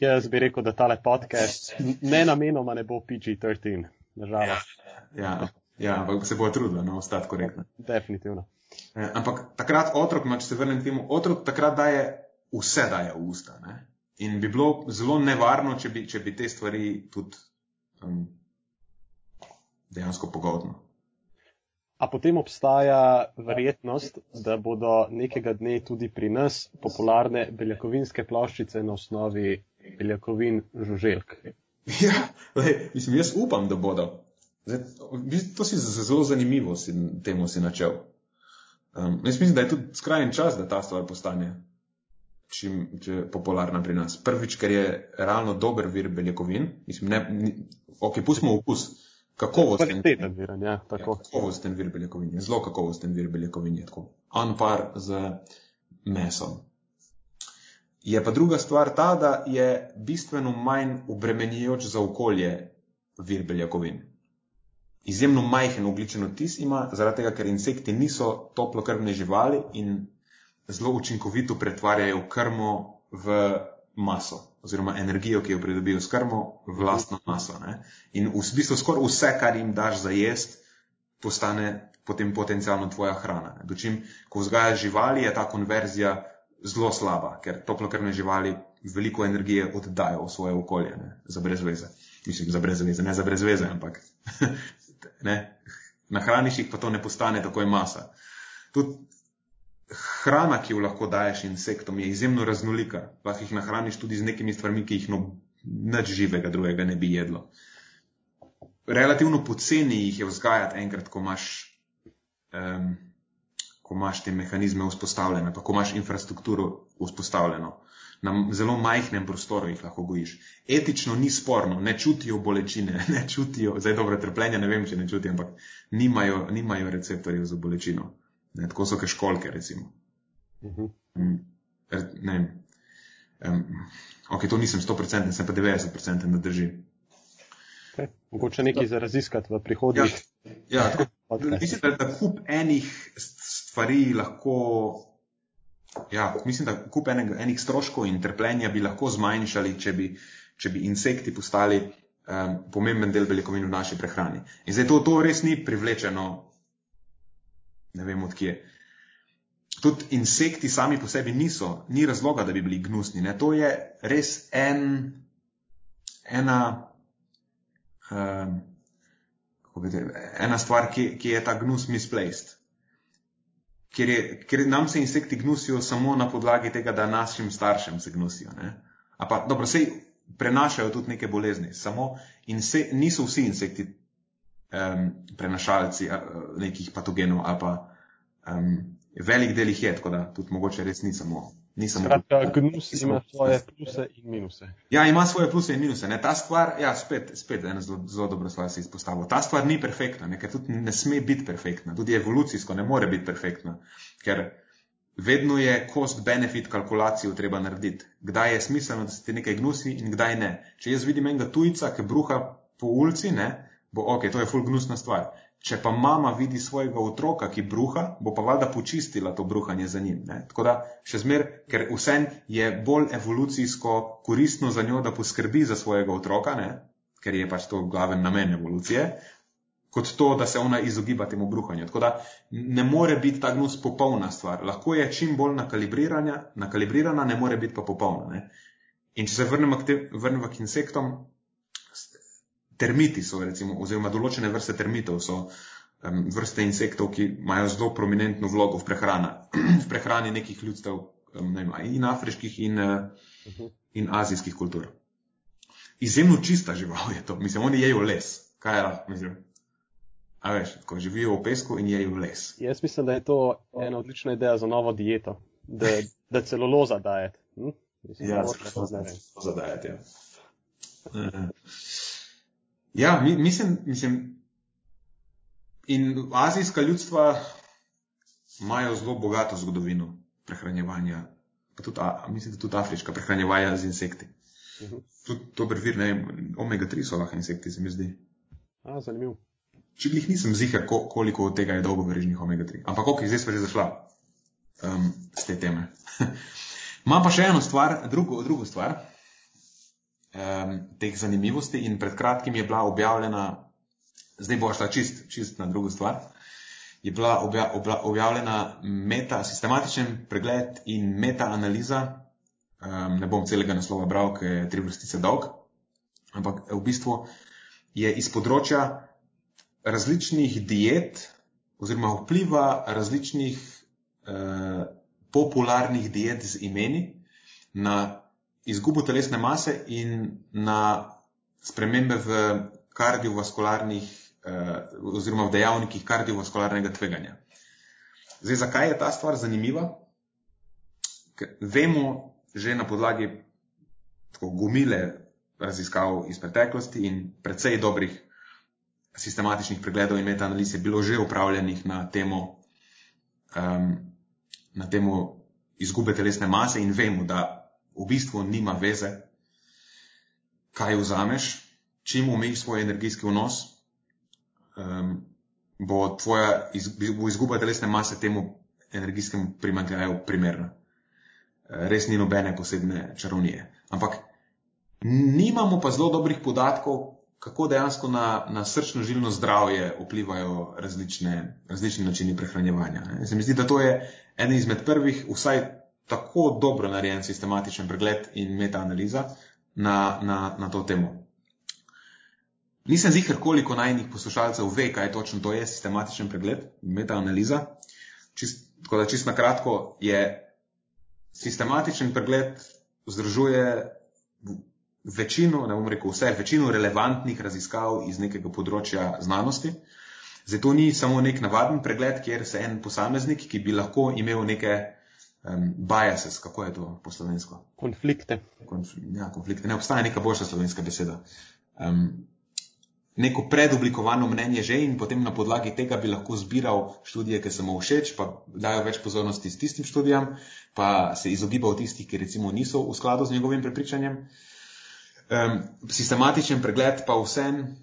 Jaz bi rekel, da tale podcast ne namenoma ne bo PG-13, nažalost. Ja, ja, ja, ampak se bo trudila, no, ostati korektno. Definitivno. Eh, ampak takrat otrok, no, če se vrnem k temu, otrok takrat daje vse daje v usta. Ne? In bi bilo zelo nevarno, če bi, če bi te stvari tudi um, dejansko pogodno. A potem obstaja verjetnost, da bodo nekega dne tudi pri nas popularne beljakovinske ploščice na osnovi beljakovin žuželk? Ja, lej, mislim, jaz upam, da bodo. Zdaj, to si zelo zanimivo, si, temu si načel. Um, jaz mislim, da je tudi skrajen čas, da ta stvar postane čim, če popularna pri nas. Prvič, ker je realno dober vir beljakovin. Mislim, ne, ni, ok, pustimo okus kakovosten vir. Ja, ja, kakovosten vir beljakovin, zelo kakovosten vir beljakovin, tako on par z mesom. Je pa druga stvar ta, da je bistveno manj obremenjujoč za okolje vir beljakovin. Izjemno majhen ogličen odtis ima, zaradi tega, ker insekti niso toplokrvne živali in zelo učinkovito pretvarjajo krmo v maso oziroma energijo, ki jo pridobijo s krmo, v lastno maso. Ne? In v bistvu skoraj vse, kar jim daš za jesti, postane potem potencialno tvoja hrana. Dočim, ko vzgajaš živali, je ta konverzija zelo slaba, ker toplokrvne živali veliko energije oddajo v svoje okolje, ne? za brezveze. Mislim, za brezveze, ne za brezveze, ampak ne? nahraniš jih, pa to ne postane takoj masa. Tudi hrana, ki jo lahko daješ insektom, je izjemno raznolika. Lahko jih nahraniš tudi z nekimi stvarmi, ki jih no, nič živega drugega ne bi jedlo. Relativno poceni jih je vzgajati enkrat, ko imaš, um, ko imaš te mehanizme vzpostavljene, pa ko imaš infrastrukturo vzpostavljeno. Na zelo majhnem prostoru jih lahko gojiš. Etično ni sporno, ne čutijo bolečine, ne čutijo, zdaj dobro trpljenje, ne vem, če ne čutijo, ampak nimajo, nimajo receptorjev za bolečino. Ne, tako so kot školke, recimo. Uh mhm. -huh. ne, um, ok, to nisem 100%, sem pa 90%, da drži. Okay. Mogoče nekaj za raziskati v prihodnjih. Ja, ja tako, mislim, da, da kup enih stvari lahko. Ja, mislim, da kup enih, enih stroškov in trpljenja bi lahko zmanjšali, če bi, če bi insekti postali um, pomemben del beljakovin v naši prehrani. In zdaj to, to res ni privlečeno ne vem odkje. Tudi insekti sami po sebi niso, ni razloga, da bi bili gnusni. Ne? To je res en, ena, um, bete, ena stvar, ki, ki je ta gnus misplaced. Ker, je, ker nam se insekti gnusijo samo na podlagi tega, da našim staršem se gnusijo. Pa, dobro, sej prenašajo tudi neke bolezni, samo inse, niso vsi insekti um, prenašalci uh, nekih patogenov, ali pa um, velik del jih je, tako da tudi mogoče res ni samo. Skratka, gnus ima svoje pluse in minuse. Ja, ima svoje pluse in minuse. Ne? Ta stvar, ja, spet, spet ena zelo, zelo dobra stvar se izpostavlja. Ta stvar ni perfektna, ne? ker tudi ne sme biti perfektna. Tudi evolucijsko ne more biti perfektna, ker vedno je cost-benefit kalkulacijo treba narediti. Kdaj je smiselno, da se ti nekaj gnusi in kdaj ne. Če jaz vidim enega tujca, ki bruha po ulici, ne, bo ok, to je full gnusna stvar. Če pa mama vidi svojega otroka, ki bruha, bo pa valjda počistila to bruhanje za njim. Ne? Tako da še zmer, ker vsem je bolj evolucijsko koristno za njo, da poskrbi za svojega otroka, ne? ker je pač to glaven namen evolucije, kot to, da se ona izogiba temu bruhanju. Tako da ne more biti ta gnus popolna stvar. Lahko je čim bolj nakalibrirana, ne more biti pa popolna. Ne? In če se vrnemo k, te, vrnemo k insektom, termiti so, recimo, oziroma določene vrste termitov so um, vrste insektov, ki imajo zelo prominentno vlogo v, prehrana, v prehrani nekih ljudstev, um, ne vem, in afriških, in, uh, in azijskih kultur. Izjemno čista žival je to, mislim, oni jejo les. Kaj je lahko, mislim? A veš, ko živijo v pesku in jejo les. Jaz mislim, da je to ena odlična ideja za novo dieto, da, da celuloza daje. Hm? Ja, celuloza daje, ja. Ja, mi, mislim, mislim, in azijska ljudstva imajo zelo bogato zgodovino prehranjevanja, pa tudi, a, mislim, da tudi afriška prehranjevanja z insekti. Uh -huh. Tudi dober vir, ne vem, omega-3 so lahko insekti, se mi zdi. A, zanimivo. če jih nisem zihar, koliko od tega je dolgovrežnih omega-3. Ampak ok, zdaj smo že zašla um, z te teme. Imam pa še eno stvar, drugo, drugo stvar um, teh zanimivosti in pred kratkim je bila objavljena, zdaj bo šla čist, čist na drugo stvar, je bila obja, obja, objavljena meta, sistematičen pregled in meta-analiza. Um, ne bom celega naslova bral, ker je tri vrstice dolg, ampak v bistvu je iz področja različnih diet oziroma vpliva različnih eh, popularnih diet z imeni na izgubo telesne mase in na spremembe v kardiovaskularnih eh, oziroma v dejavnikih kardiovaskularnega tveganja. Zdaj, zakaj je ta stvar zanimiva? Ker vemo že na podlagi tako gomile raziskav iz preteklosti in precej dobrih sistematičnih pregledov in metaanaliz je bilo že upravljenih na temo, um, na temo izgube telesne mase in vemo, da v bistvu nima veze, kaj vzameš, čim omejiš svoj energijski vnos, um, bo tvoja iz, bo izguba telesne mase temu energijskemu primankljaju primerna. Res ni nobene posebne čarovnije. Ampak Nimamo pa zelo dobrih podatkov, kako dejansko na, na srčno-žilno zdravje vplivajo različne, različni načini prehranjevanja. Se mi zdi, da to je eden izmed prvih, vsaj tako dobro narejen sistematičen pregled in metaanaliza na, na, na to temo. Nisem zihar, koliko najnih poslušalcev ve, kaj točno to je sistematičen pregled metaanaliza. Čist, tako da čist na kratko je sistematičen pregled združuje večino, ne bom rekel vse, večino relevantnih raziskav iz nekega področja znanosti. Zato ni samo nek navaden pregled, kjer se en posameznik, ki bi lahko imel neke um, biases, kako je to po slovensko? Konflikte. Konf ja, konflikte. Ne obstaja neka boljša slovenska beseda. Um, neko predoblikovano mnenje že in potem na podlagi tega bi lahko zbiral študije, ki se mu všeč, pa dajo več pozornosti s tistim študijam, pa se izogibal tistih, ki recimo niso v skladu z njegovim prepričanjem. Um, sistematičen pregled pa vsem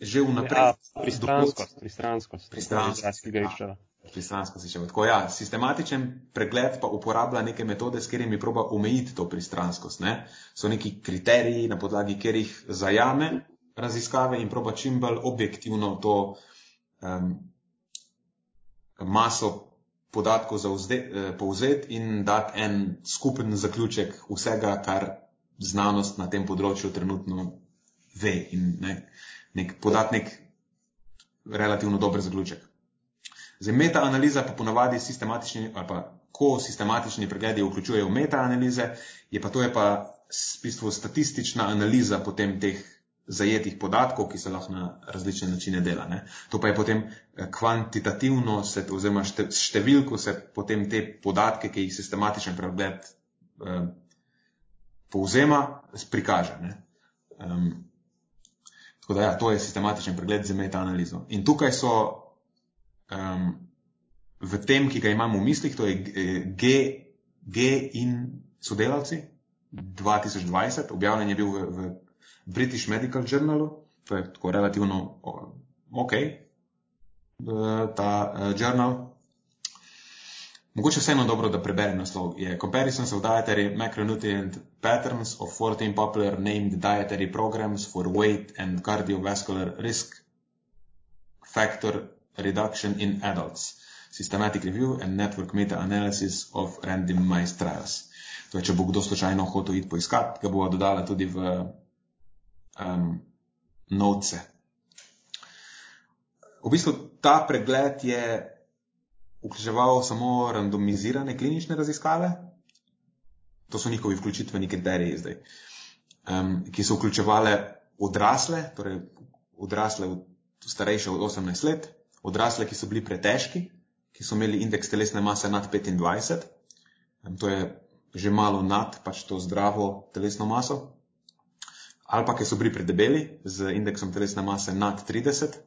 že vnaprej. Ja, pristranskost, pristranskost, pristranskost, pristranskost še v tako. Ja, sistematičen pregled pa uporablja neke metode, s katerimi proba omejiti to pristranskost. Ne? So neki kriteriji, na podlagi katerih zajame raziskave in proba čim bolj objektivno to um, maso podatkov eh, povzeti in dati en skupen zaključek vsega, kar znanost na tem področju trenutno ve in ne, nek, podati nek relativno dober zaključek. Zdaj, metaanaliza pa ponavadi sistematični, ali pa ko sistematični pregledi vključujejo metaanalize, je pa to je pa v bistvu statistična analiza potem teh zajetih podatkov, ki se lahko na različne načine dela. Ne. To pa je potem eh, kvantitativno, se, oziroma številko se potem te podatke, ki jih sistematičen pregled eh, povzema, prikaže. Um, tako da, ja, to je sistematičen pregled za metaanalizo. In tukaj so um, v tem, ki ga imamo v mislih, to je G, G in sodelavci 2020, objavljen je bil v, v British Medical Journalu, to je tako relativno ok, ta uh, journal. Mogoče vseeno dobro, da preberem naslov. Je Comparisons of Dietary Macronutrient Patterns of 14 Popular Named Dietary Programs for Weight and Cardiovascular Risk Factor Reduction in Adults. Systematic Review and Network Meta-Analysis of Randomized Trials. To je, če bo kdo slučajno hotel iti poiskat, ga bo dodala tudi v um, noce. V bistvu ta pregled je vključeval samo randomizirane klinične raziskave, to so njihovi vključitveni kriteriji zdaj, um, ki so vključevale odrasle, torej odrasle od starejše od 18 let, odrasle, ki so bili pretežki, ki so imeli indeks telesne mase nad 25, um, to je že malo nad pač to zdravo telesno maso, ali pa ki so bili predebeli z indeksom telesne mase nad 30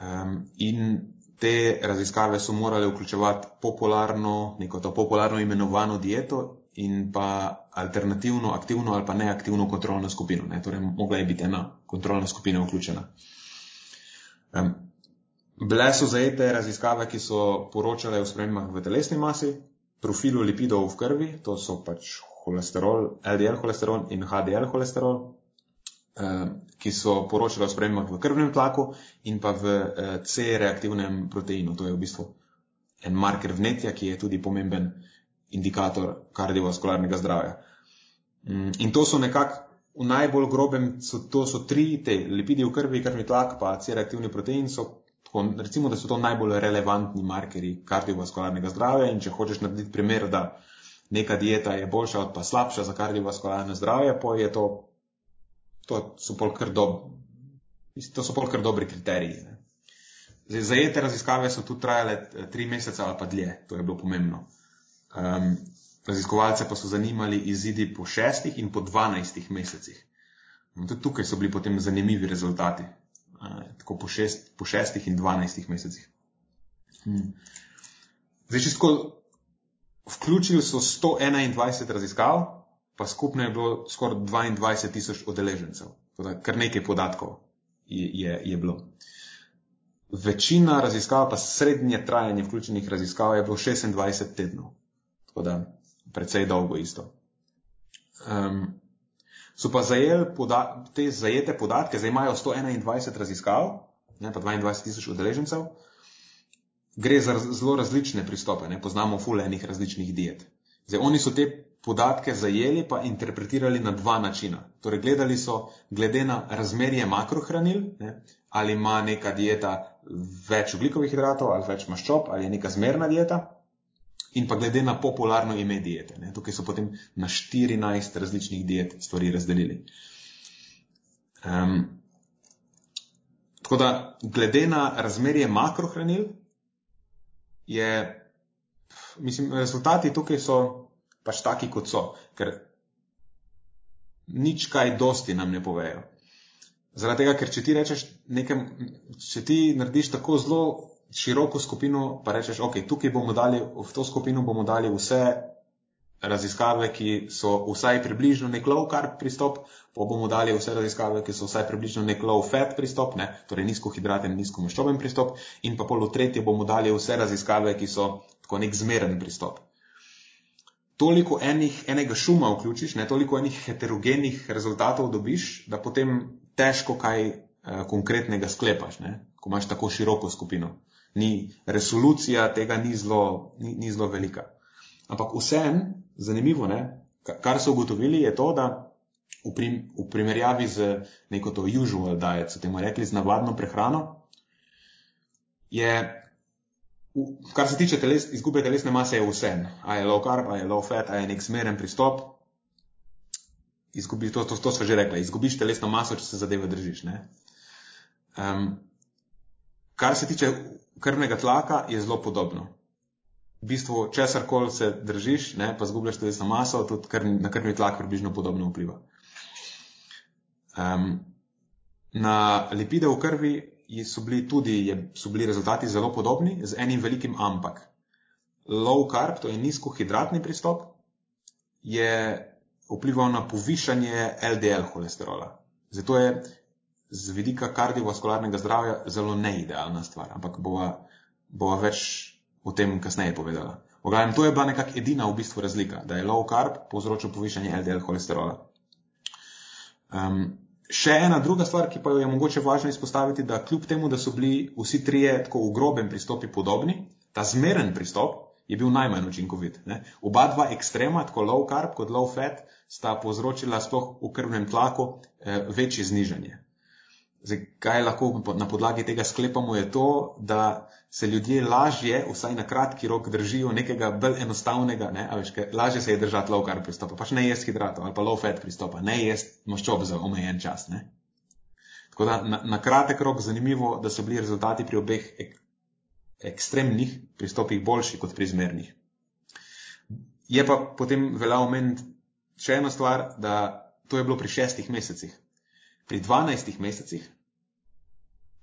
um, in te raziskave so morale vključevati popularno, neko to popularno imenovano dieto in pa alternativno, aktivno ali pa neaktivno kontrolno skupino. Ne? Torej, mogla je biti ena kontrolna skupina vključena. Um, bile so zajete raziskave, ki so poročale o spremembah v telesni masi, profilu lipidov v krvi, to so pač holesterol, LDL holesterol in HDL holesterol, um, ki so poročale o spremembah v krvnem tlaku in pa v uh, C-reaktivnem proteinu. To je v bistvu en marker vnetja, ki je tudi pomemben indikator kardiovaskularnega zdravja. Um, in to so nekako v najbolj grobem, so, to so tri te lipidi v krvi, krvni tlak, pa C-reaktivni protein. So, tako, recimo, da so to najbolj relevantni markeri kardiovaskularnega zdravja. In če hočeš narediti primer, da neka dieta je boljša od pa slabša za kardiovaskularno zdravje, pa je to, to so pol kar, dob, to so pol kar dobri kriteriji. Ne. Zdaj, zajete raziskave so tudi trajale eh, tri mesece ali pa dlje, to je bilo pomembno. Um, Raziskovalce pa so zanimali izidi po šestih in po dvanajstih mesecih. In tudi tukaj so bili potem zanimivi rezultati. Tako po, šest, po šestih in dvanajstih mesecih. Hmm. Zdaj, če tako vključili so 121 raziskav, pa skupno je bilo skoraj 22 tisoč odeležencev. Toda kar nekaj podatkov je, je, je bilo. Večina raziskav, pa srednje trajanje vključenih raziskav je bilo 26 tednov. Tako da precej dolgo isto. Um, so pa zajeli poda te zajete podatke, zdaj imajo 121 raziskav, ne, pa 22 tisoč udeležencev. Gre za zelo različne pristope, ne, poznamo fulejnih različnih diet. Zdaj, oni so te podatke zajeli pa interpretirali na dva načina. Torej, gledali so glede na razmerje makrohranil, ne, ali ima neka dieta več ugljikovih hidratov ali več maščob, ali je neka zmerna dieta in pa glede na popularno ime diete. Ne. Tukaj so potem na 14 različnih diet stvari razdelili. Um, tako da, glede na razmerje makrohranil, je, mislim, rezultati tukaj so pač taki, kot so, ker nič kaj dosti nam ne povejo. Zaradi tega, ker če ti rečeš nekaj, če ti narediš tako zelo široko skupino, pa rečeš, ok, tukaj bomo dali, v to skupino bomo dali vse raziskave, ki so vsaj približno nek low carb pristop, pa bomo dali vse raziskave, ki so vsaj približno nek low fat pristop, ne, torej nizkohidraten, nizkomaščoben pristop, in pa pol v tretje bomo dali vse raziskave, ki so tako nek zmeren pristop. Toliko enih, enega šuma vključiš, ne, toliko enih heterogenih rezultatov dobiš, da potem težko kaj eh, konkretnega sklepaš, ne, ko imaš tako široko skupino ni resolucija tega ni zelo, ni, ni zelo velika. Ampak vsem, zanimivo, ne, kar so ugotovili, je to, da v, prim, v primerjavi z neko to usual diet, so temu rekli, z navadno prehrano, je, v, kar se tiče teles, izgube telesne mase, je vsem. A je low carb, a je low fat, a je nek smeren pristop. Izgubi, to, to, to smo že rekli, izgubiš telesno maso, če se zadeve držiš. Um, kar se tiče krvnega tlaka je zelo podobno. V bistvu, česar koli se držiš, ne, pa zgubljaš telesno maso, tudi krv, na krvni tlak približno podobno vpliva. Um, na lipide v krvi so bili tudi je, so bili rezultati zelo podobni, z enim velikim ampak. Low carb, to je nizkohidratni pristop, je vplival na povišanje LDL holesterola. Zato je z vidika kardiovaskularnega zdravja zelo neidealna stvar, ampak bova, bova več o tem kasneje povedala. Oglavnem, to je bila nekak edina v bistvu razlika, da je low carb povzročil povišanje LDL holesterola. Um, še ena druga stvar, ki pa jo je mogoče važno izpostaviti, da kljub temu, da so bili vsi trije tako v grobem pristopi podobni, ta zmeren pristop je bil najmanj učinkovit. Ne? Oba dva ekstrema, tako low carb kot low fat, sta povzročila sploh v krvnem tlaku eh, večje znižanje. Zdaj, kaj lahko na podlagi tega sklepamo, je to, da se ljudje lažje, vsaj na kratki rok, držijo nekega bolj enostavnega, ne, veš, lažje se je držati low carb pristopa, pač ne jesti hidratov ali pa low fat pristopa, ne jesti maščob za omejen čas. Ne. Tako da na, na kratek rok zanimivo, da so bili rezultati pri obeh ek, ekstremnih pristopih boljši kot pri zmernih. Je pa potem velja omeniti še eno stvar, da to je bilo pri šestih mesecih pri 12 mesecih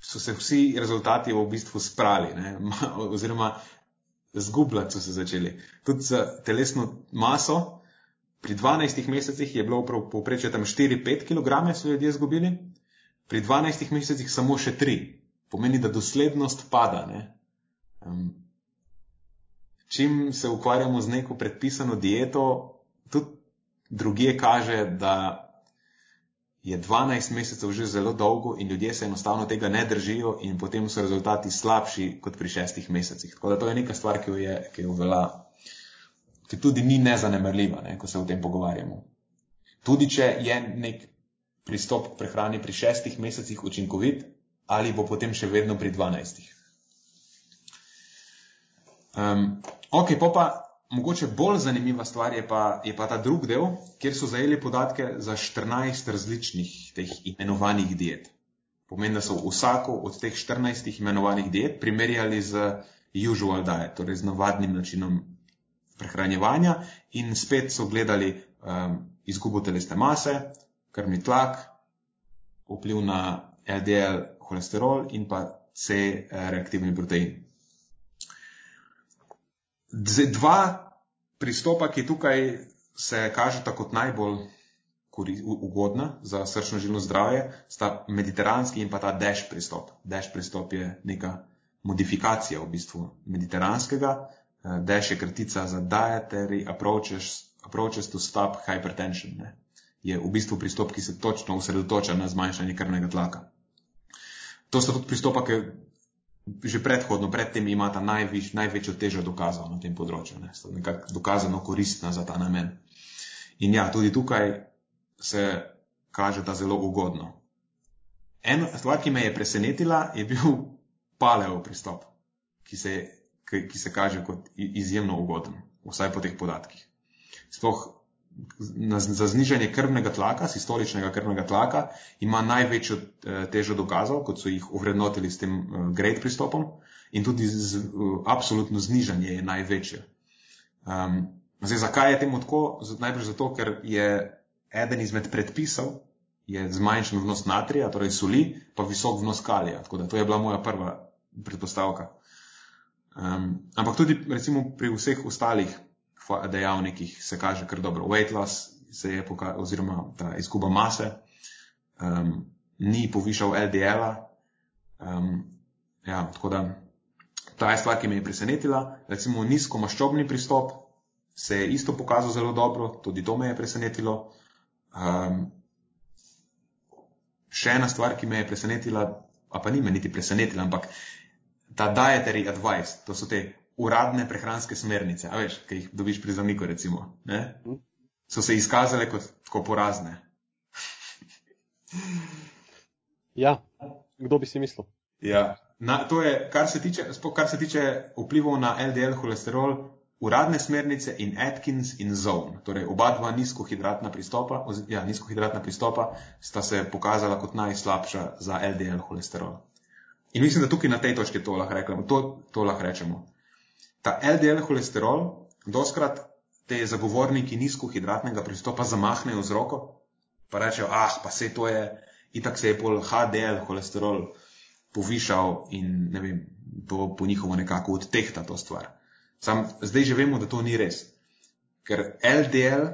so se vsi rezultati v bistvu sprali, ne? oziroma zgubljati so se začeli. Tudi za telesno maso, pri 12 mesecih je bilo povprečje tam 4-5 kg, so ljudje izgubili, pri 12 mesecih samo še 3. pomeni, da doslednost pada. Um, čim se ukvarjamo z neko predpisano dieto, tudi druge kaže, da je 12 mesecev že zelo dolgo in ljudje se enostavno tega ne držijo in potem so rezultati slabši kot pri šestih mesecih. Tako da to je neka stvar, ki jo, je, ki jo velja, ki tudi ni nezanemrljiva, ne, ko se o tem pogovarjamo. Tudi če je nek pristop k prehrani pri šestih mesecih učinkovit, ali bo potem še vedno pri 12. Um, ok, pa Mogoče bolj zanimiva stvar je pa, je pa ta drugi del, kjer so zajeli podatke za 14 različnih teh imenovanih diet. Pomeni, da so vsako od teh 14 imenovanih diet primerjali z usual diet, torej z navadnim načinom prehranjevanja in spet so gledali um, izgubo telesne mase, krvni tlak, vpliv na LDL holesterol in pa C reaktivni protein. Dva pristopa, ki tukaj se kažeta kot najbolj ugodna za srčno-žilno zdravje, sta mediteranski in pa ta dash pristop. Dash pristop je neka modifikacija v bistvu mediteranskega. Eh, dash je kratica za dietary approaches, approaches to stop hypertension. Ne. Je v bistvu pristop, ki se točno usredotoča na zmanjšanje krvnega tlaka. To sta tudi pristopa, ki že predhodno, predtem imata najviš, največjo težo dokazov na tem področju, ne, so nekako dokazano koristna za ta namen. In ja, tudi tukaj se kaže ta zelo ugodno. Ena stvar, ki me je presenetila, je bil paleo pristop, ki se, ki, ki se kaže kot izjemno ugoden, vsaj po teh podatkih. Sploh na, za znižanje krvnega tlaka, sistoličnega krvnega tlaka, ima največjo eh, težo dokazov, kot so jih uvrednotili s tem eh, great pristopom, in tudi z, absolutno znižanje je največje. Um, zdaj, zakaj je temu tako? Najprej zato, ker je eden izmed predpisov je zmanjšan vnos natrija, torej soli, pa visok vnos kalija. Tako da to je bila moja prva predpostavka. Um, ampak tudi recimo pri vseh ostalih dejavnikih se kaže kar dobro. Weight loss se je pokazal, oziroma ta izguba mase, um, ni povišal LDL-a. Um, ja, tako da ta je stvar, ki me je presenetila. Recimo nizkomaščobni pristop se je isto pokazal zelo dobro, tudi to me je presenetilo. Um, še ena stvar, ki me je presenetila, a pa ni me niti presenetila, ampak ta dietary advice, to so te uradne prehranske smernice, a veš, ki jih dobiš pri zdravniku, recimo, ne? Mhm. so se izkazale kot tako porazne. ja, kdo bi si mislil? Ja. Na, to je, kar se, tiče, kar se tiče vplivov na LDL holesterol, uradne smernice in Atkins in Zone, torej oba dva nizkohidratna pristopa, oz, ja, nizkohidratna pristopa sta se pokazala kot najslabša za LDL holesterol. In mislim, da tukaj na tej točki to lahko rečemo. To, to lahko rečemo ta LDL holesterol, doskrat te zagovorniki nizkohidratnega pristopa zamahnejo z roko, pa rečejo, ah, pa se to je, itak se je pol HDL holesterol povišal in ne vem, to po njihovo nekako odtehta to stvar. Sam zdaj že vemo, da to ni res. Ker LDL,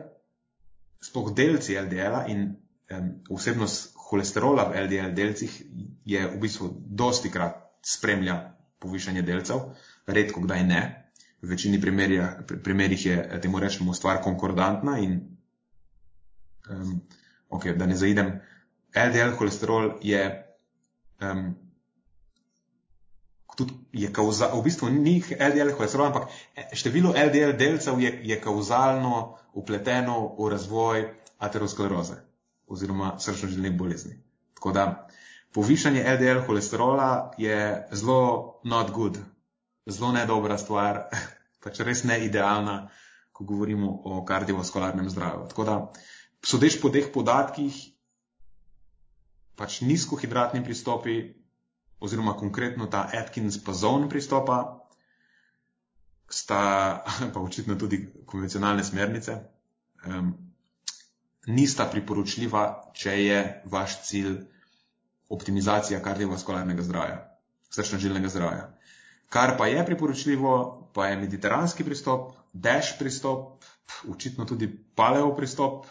sploh delci LDL-a in um, vsebnost holesterola v LDL delcih je v bistvu dosti krat spremlja povišanje delcev redko kdaj ne. V večini primerjih je temu rečemo stvar konkordantna in um, okay, da ne zaidem, LDL holesterol je, um, tudi je kauza, v bistvu ni LDL holesterol, ampak število LDL delcev je, je kauzalno upleteno v razvoj ateroskleroze oziroma srčno-žilnih bolezni. Tako da povišanje LDL holesterola je zelo not good zelo nedobra stvar, pač res ne idealna, ko govorimo o kardiovaskularnem zdravju. Tako da, sodeč po teh podatkih, pač nizkohidratni pristopi, oziroma konkretno ta Atkins pa zone pristopa, sta pa očitno tudi konvencionalne smernice, um, nista priporočljiva, če je vaš cilj optimizacija kardiovaskularnega zdravja, srčno-žilnega zdravja. Kar pa je priporočljivo, pa je mediteranski pristop, dash pristop, očitno tudi paleo pristop.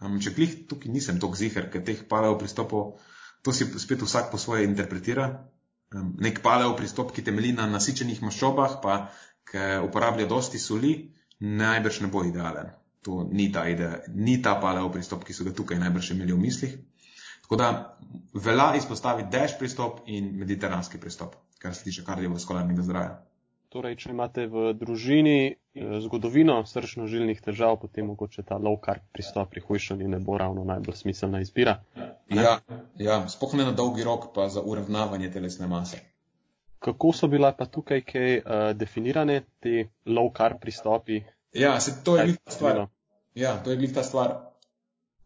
Um, če klih tukaj nisem tok zihar, ker teh paleo pristopov, to si spet vsak po svoje interpretira. um, nek paleo pristop, ki temelji na nasičenih maščobah, pa uporablja dosti soli, najbrž ne bo idealen. To ni ta, ide, ni ta paleo pristop, ki so ga tukaj najbrž imeli v mislih. Tako da velja izpostaviti dash pristop in mediteranski pristop, kar se tiče kardiovaskularnega zdravja. Torej, če imate v družini eh, zgodovino srčno-žilnih težav, potem mogoče ta low carb pristop pri hujšanju ne bo ravno najbolj smiselna izbira. Ja, ja spoh ne na dolgi rok, pa za uravnavanje telesne mase. Kako so bila pa tukaj kaj uh, definirane te low carb pristopi? Ja, se to je glih ta stvar. Ja, to je glih ta stvar.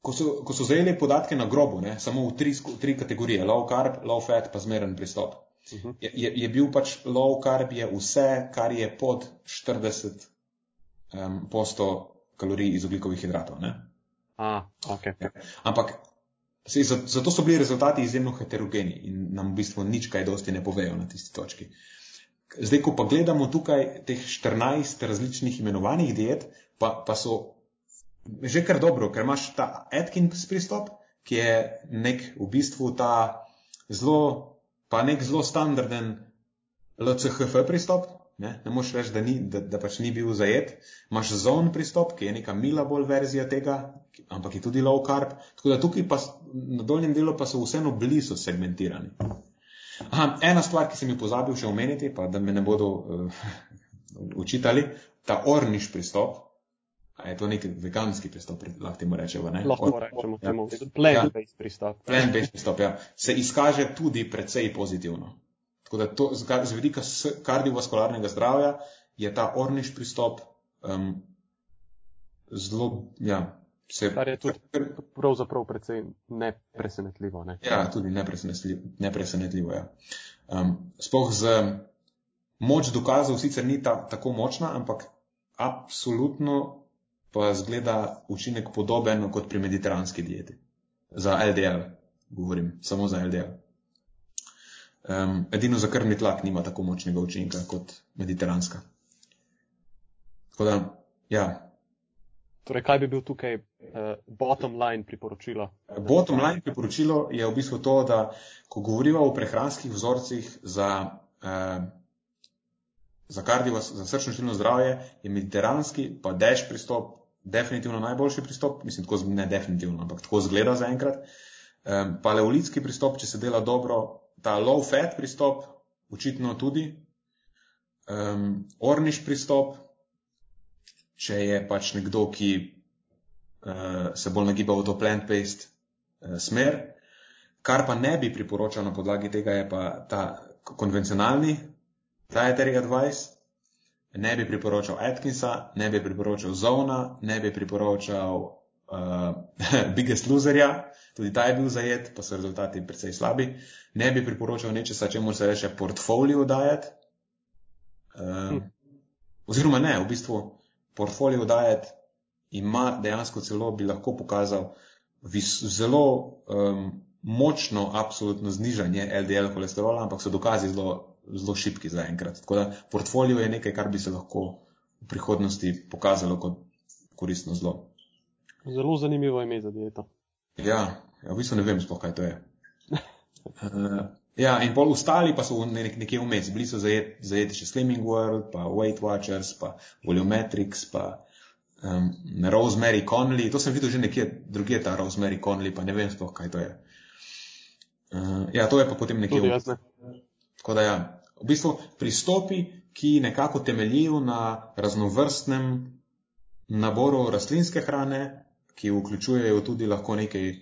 Ko so, ko so zajeli podatke na grobu, ne, samo v tri, tri kategorije, low carb, low fat, pa zmeren pristop. -huh. je, je, je bil pač low carb, je vse, kar je pod 40 um, posto kalorij iz oglikovih hidratov. A, okay. ja. Ampak se, zato so bili rezultati izjemno heterogeni in nam v bistvu nič kaj dosti ne povejo na tisti točki. Zdaj, ko pa gledamo tukaj teh 14 različnih imenovanih diet, pa, pa so že kar dobro, ker imaš ta Atkins pristop, ki je nek v bistvu ta zelo pa nek zelo standarden LCHF pristop. Ne, ne moš reči, da, ni, da, da pač ni bil zajet. Imaš zon pristop, ki je neka mila bolj verzija tega, ampak je tudi low carb. Tako da tukaj pa na dolnjem delu pa so vseeno blizu segmentirani. Aha, ena stvar, ki sem jo pozabil še omeniti, pa da me ne bodo uh, učitali, ta orniš pristop, je to nek veganski pristop, lahko temu rečemo? Ne? Lahko rečemo ja. temu, plant-based ja. pristop. Plant-based pristop, ja. Se izkaže tudi precej pozitivno. Tako da to, z vidika kardiovaskularnega zdravja je ta orniš pristop um, zelo, ja. Se, Kar je tudi pravzaprav precej nepresenetljivo. Ne? Ja, tudi nepresenetljivo, nepresenetljivo ja. Um, sploh z moč dokazov sicer ni ta, tako močna, ampak absolutno pa zgleda učinek podoben kot pri mediteranski dieti. Za LDL, govorim, samo za LDL. Um, edino za krvni tlak nima tako močnega učinka kot mediteranska. Tako da, ja. Torej, kaj bi bil tukaj uh, bottom line priporočilo? Bottom line priporočilo je v bistvu to, da ko govorimo o prehranskih vzorcih za, uh, za kardijo, za srčno žilno zdravje, je mediteranski pa dash pristop definitivno najboljši pristop, mislim, tako ne definitivno, ampak tako zgleda zaenkrat. Um, paleolitski pristop, če se dela dobro, ta low fat pristop, očitno tudi. Um, orniš pristop, če je pač nekdo, ki uh, se bolj nagiba v to plant-based uh, smer. Kar pa ne bi priporočal na podlagi tega, je pa ta konvencionalni dietary advice, ne bi priporočal Atkinsa, ne bi priporočal Zona, ne bi priporočal uh, Biggest Loserja, tudi ta je bil zajet, pa so rezultati precej slabi. Ne bi priporočal nečesa, čemu se reče portfolio diet. Uh, hm. Oziroma ne, v bistvu portfolio diet ima dejansko celo, bi lahko pokazal vis, zelo um, močno, absolutno znižanje LDL holesterola, ampak so dokazi zelo zelo šipki zaenkrat. Tako da portfolio je nekaj, kar bi se lahko v prihodnosti pokazalo kot koristno zlo. Zelo zanimivo ime za dieto. Ja, ja, v bistvu ne vem sploh, kaj to je. uh, ja, in pol ostali pa so nek, nekje vmes. Bili so zajeti, zajeti še Slimming World, pa Weight Watchers, pa Volumetrics, pa um, Rosemary Conley. To sem videl že nekje drugje, ta Rosemary Conley, pa ne vem sploh, kaj to je. Uh, ja, to je pa potem nekje vmes. Tako da ja, v bistvu pristopi, ki nekako temeljijo na raznovrstnem naboru rastlinske hrane, ki vključujejo tudi lahko nekaj eh,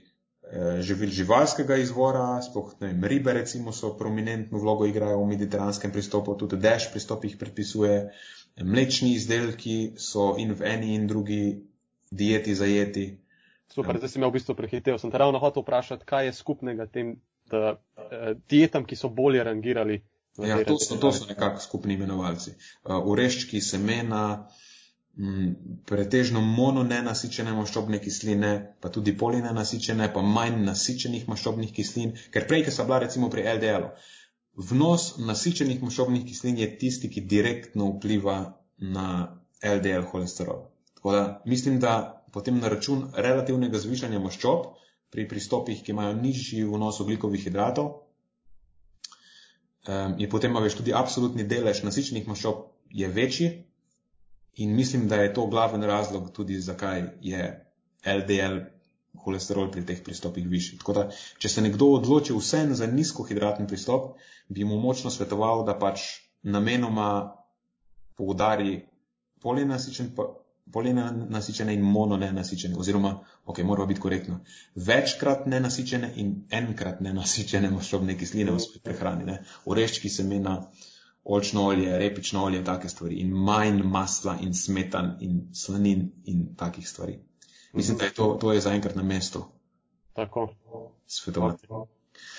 živil živalskega izvora, sploh ne vem, ribe recimo so prominentno vlogo igrajo v mediteranskem pristopu, tudi deš pristop jih predpisuje, mlečni izdelki so in v eni in drugi dieti zajeti. Super, zdaj si me v bistvu prehitev. Sem te ravno hotel vprašati, kaj je skupnega tem uh, dietam, ki so bolje rangirali. Ja, to so, to so nekako skupni imenovalci. Uh, ureščki, semena, m, mm, pretežno mononenasičene maščobne kisline, pa tudi polinenasičene, pa manj nasičenih maščobnih kislin, ker prej, ki so bila recimo pri LDL-u, vnos nasičenih maščobnih kislin je tisti, ki direktno vpliva na LDL holesterol. Tako da mislim, da potem na račun relativnega zvišanja maščob, pri pristopih, ki imajo nižji vnos oglikovih hidratov, um, je potem veš tudi absolutni delež nasičenih maščob je večji in mislim, da je to glaven razlog tudi, zakaj je LDL holesterol pri teh pristopih višji. Tako da, če se nekdo odloči vsem za nizkohidratni pristop, bi mu močno svetoval, da pač namenoma poudari polinasičen, polinasičene in mononenasičene, oziroma, ok, mora biti korektno, večkrat nenasičene in enkrat nenasičene maščobne kisline v prehrani, ne? oreščki semena, olčno olje, repično olje, take stvari in manj masla in smetan in slanin in takih stvari. Mislim, da je to, to je zaenkrat na mestu. Tako. Svetovati.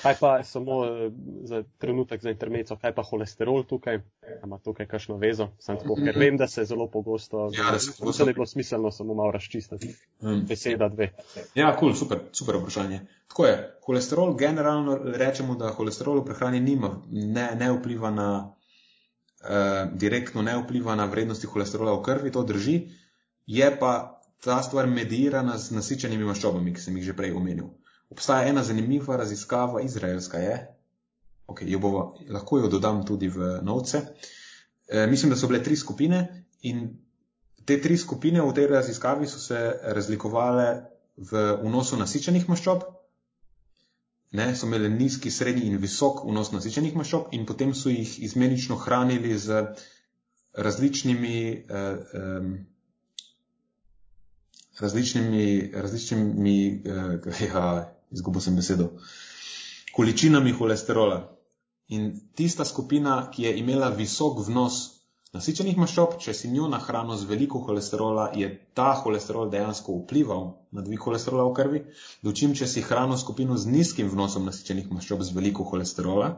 Kaj pa samo eh, za trenutek za intermeco, kaj pa holesterol tukaj? Ima tukaj kakšno vezo? Sam tako, ker vem, da se zelo pogosto, Ja, da se da ne bilo smiselno samo malo razčistiti. Um, Beseda dve. Ja, kul, cool, super, super vprašanje. Tako je, holesterol generalno rečemo, da holesterol v prehrani nima, ne, ne vpliva na, eh, direktno ne vpliva na vrednosti holesterola v krvi, to drži, je pa ta stvar medirana z nasičenimi maščobami, ki sem jih že prej omenil. Obstaja ena zanimiva raziskava, izraelska je, okay, jo bova, lahko jo dodam tudi v novce. E, mislim, da so bile tri skupine in te tri skupine v tej raziskavi so se razlikovale v vnosu nasičenih maščob, ne, so imeli nizki, srednji in visok vnos nasičenih maščob in potem so jih izmenično hranili z različnimi, eh, em, različnimi, različnimi eh, ja, izgubil sem besedo, količinami holesterola. In tista skupina, ki je imela visok vnos nasičenih maščob, če si njo nahranil z veliko holesterola, je ta holesterol dejansko vplival na dvig holesterola v krvi, dočim, če si hranil skupino z nizkim vnosom nasičenih maščob z veliko holesterola,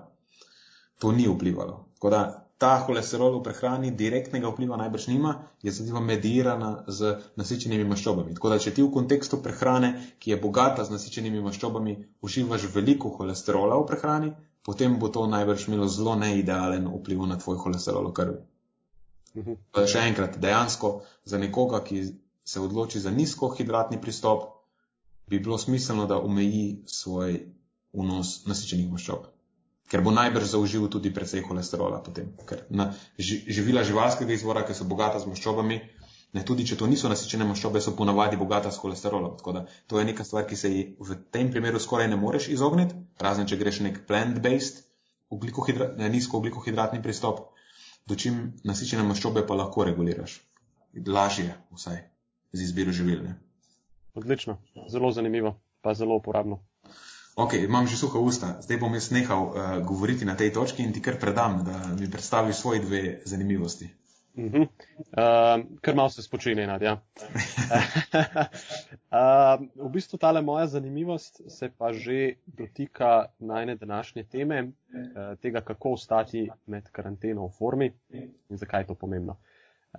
to ni vplivalo. Tako da ta holesterol v prehrani direktnega vpliva najbrž nima, je zadeva medirana z nasičenimi maščobami. Tako da, če ti v kontekstu prehrane, ki je bogata z nasičenimi maščobami, uživaš veliko holesterola v prehrani, potem bo to najbrž imelo zelo neidealen vpliv na tvoj holesterol v krvi. Mhm. To je še enkrat, dejansko za nekoga, ki se odloči za nizkohidratni pristop, bi bilo smiselno, da omeji svoj vnos nasičenih maščob. Ker bo najbrž zaužil tudi precej holesterola potem. Ker na ži, živila živalskega izvora, ki so bogata z maščobami, ne, tudi če to niso nasičene maščobe, so ponavadi bogata s holesterolom. Tako da to je neka stvar, ki se ji v tem primeru skoraj ne moreš izogniti, razen če greš nek plant-based, ne, nizkooglikohidratni pristop, dočim nasičene maščobe pa lahko reguliraš. Lažje vsaj z izbiro živil. Ne? Odlično, zelo zanimivo, pa zelo uporabno. Ok, imam že suha usta, zdaj bom jaz nehal uh, govoriti na tej točki in ti kar predam, da mi predstaviš svoje dve zanimivosti. Uh -huh. uh, kar malo se spočine, Nadja. uh, v bistvu tale moja zanimivost se pa že dotika najne današnje teme, uh, tega, kako ostati med karanteno v formi in zakaj je to pomembno.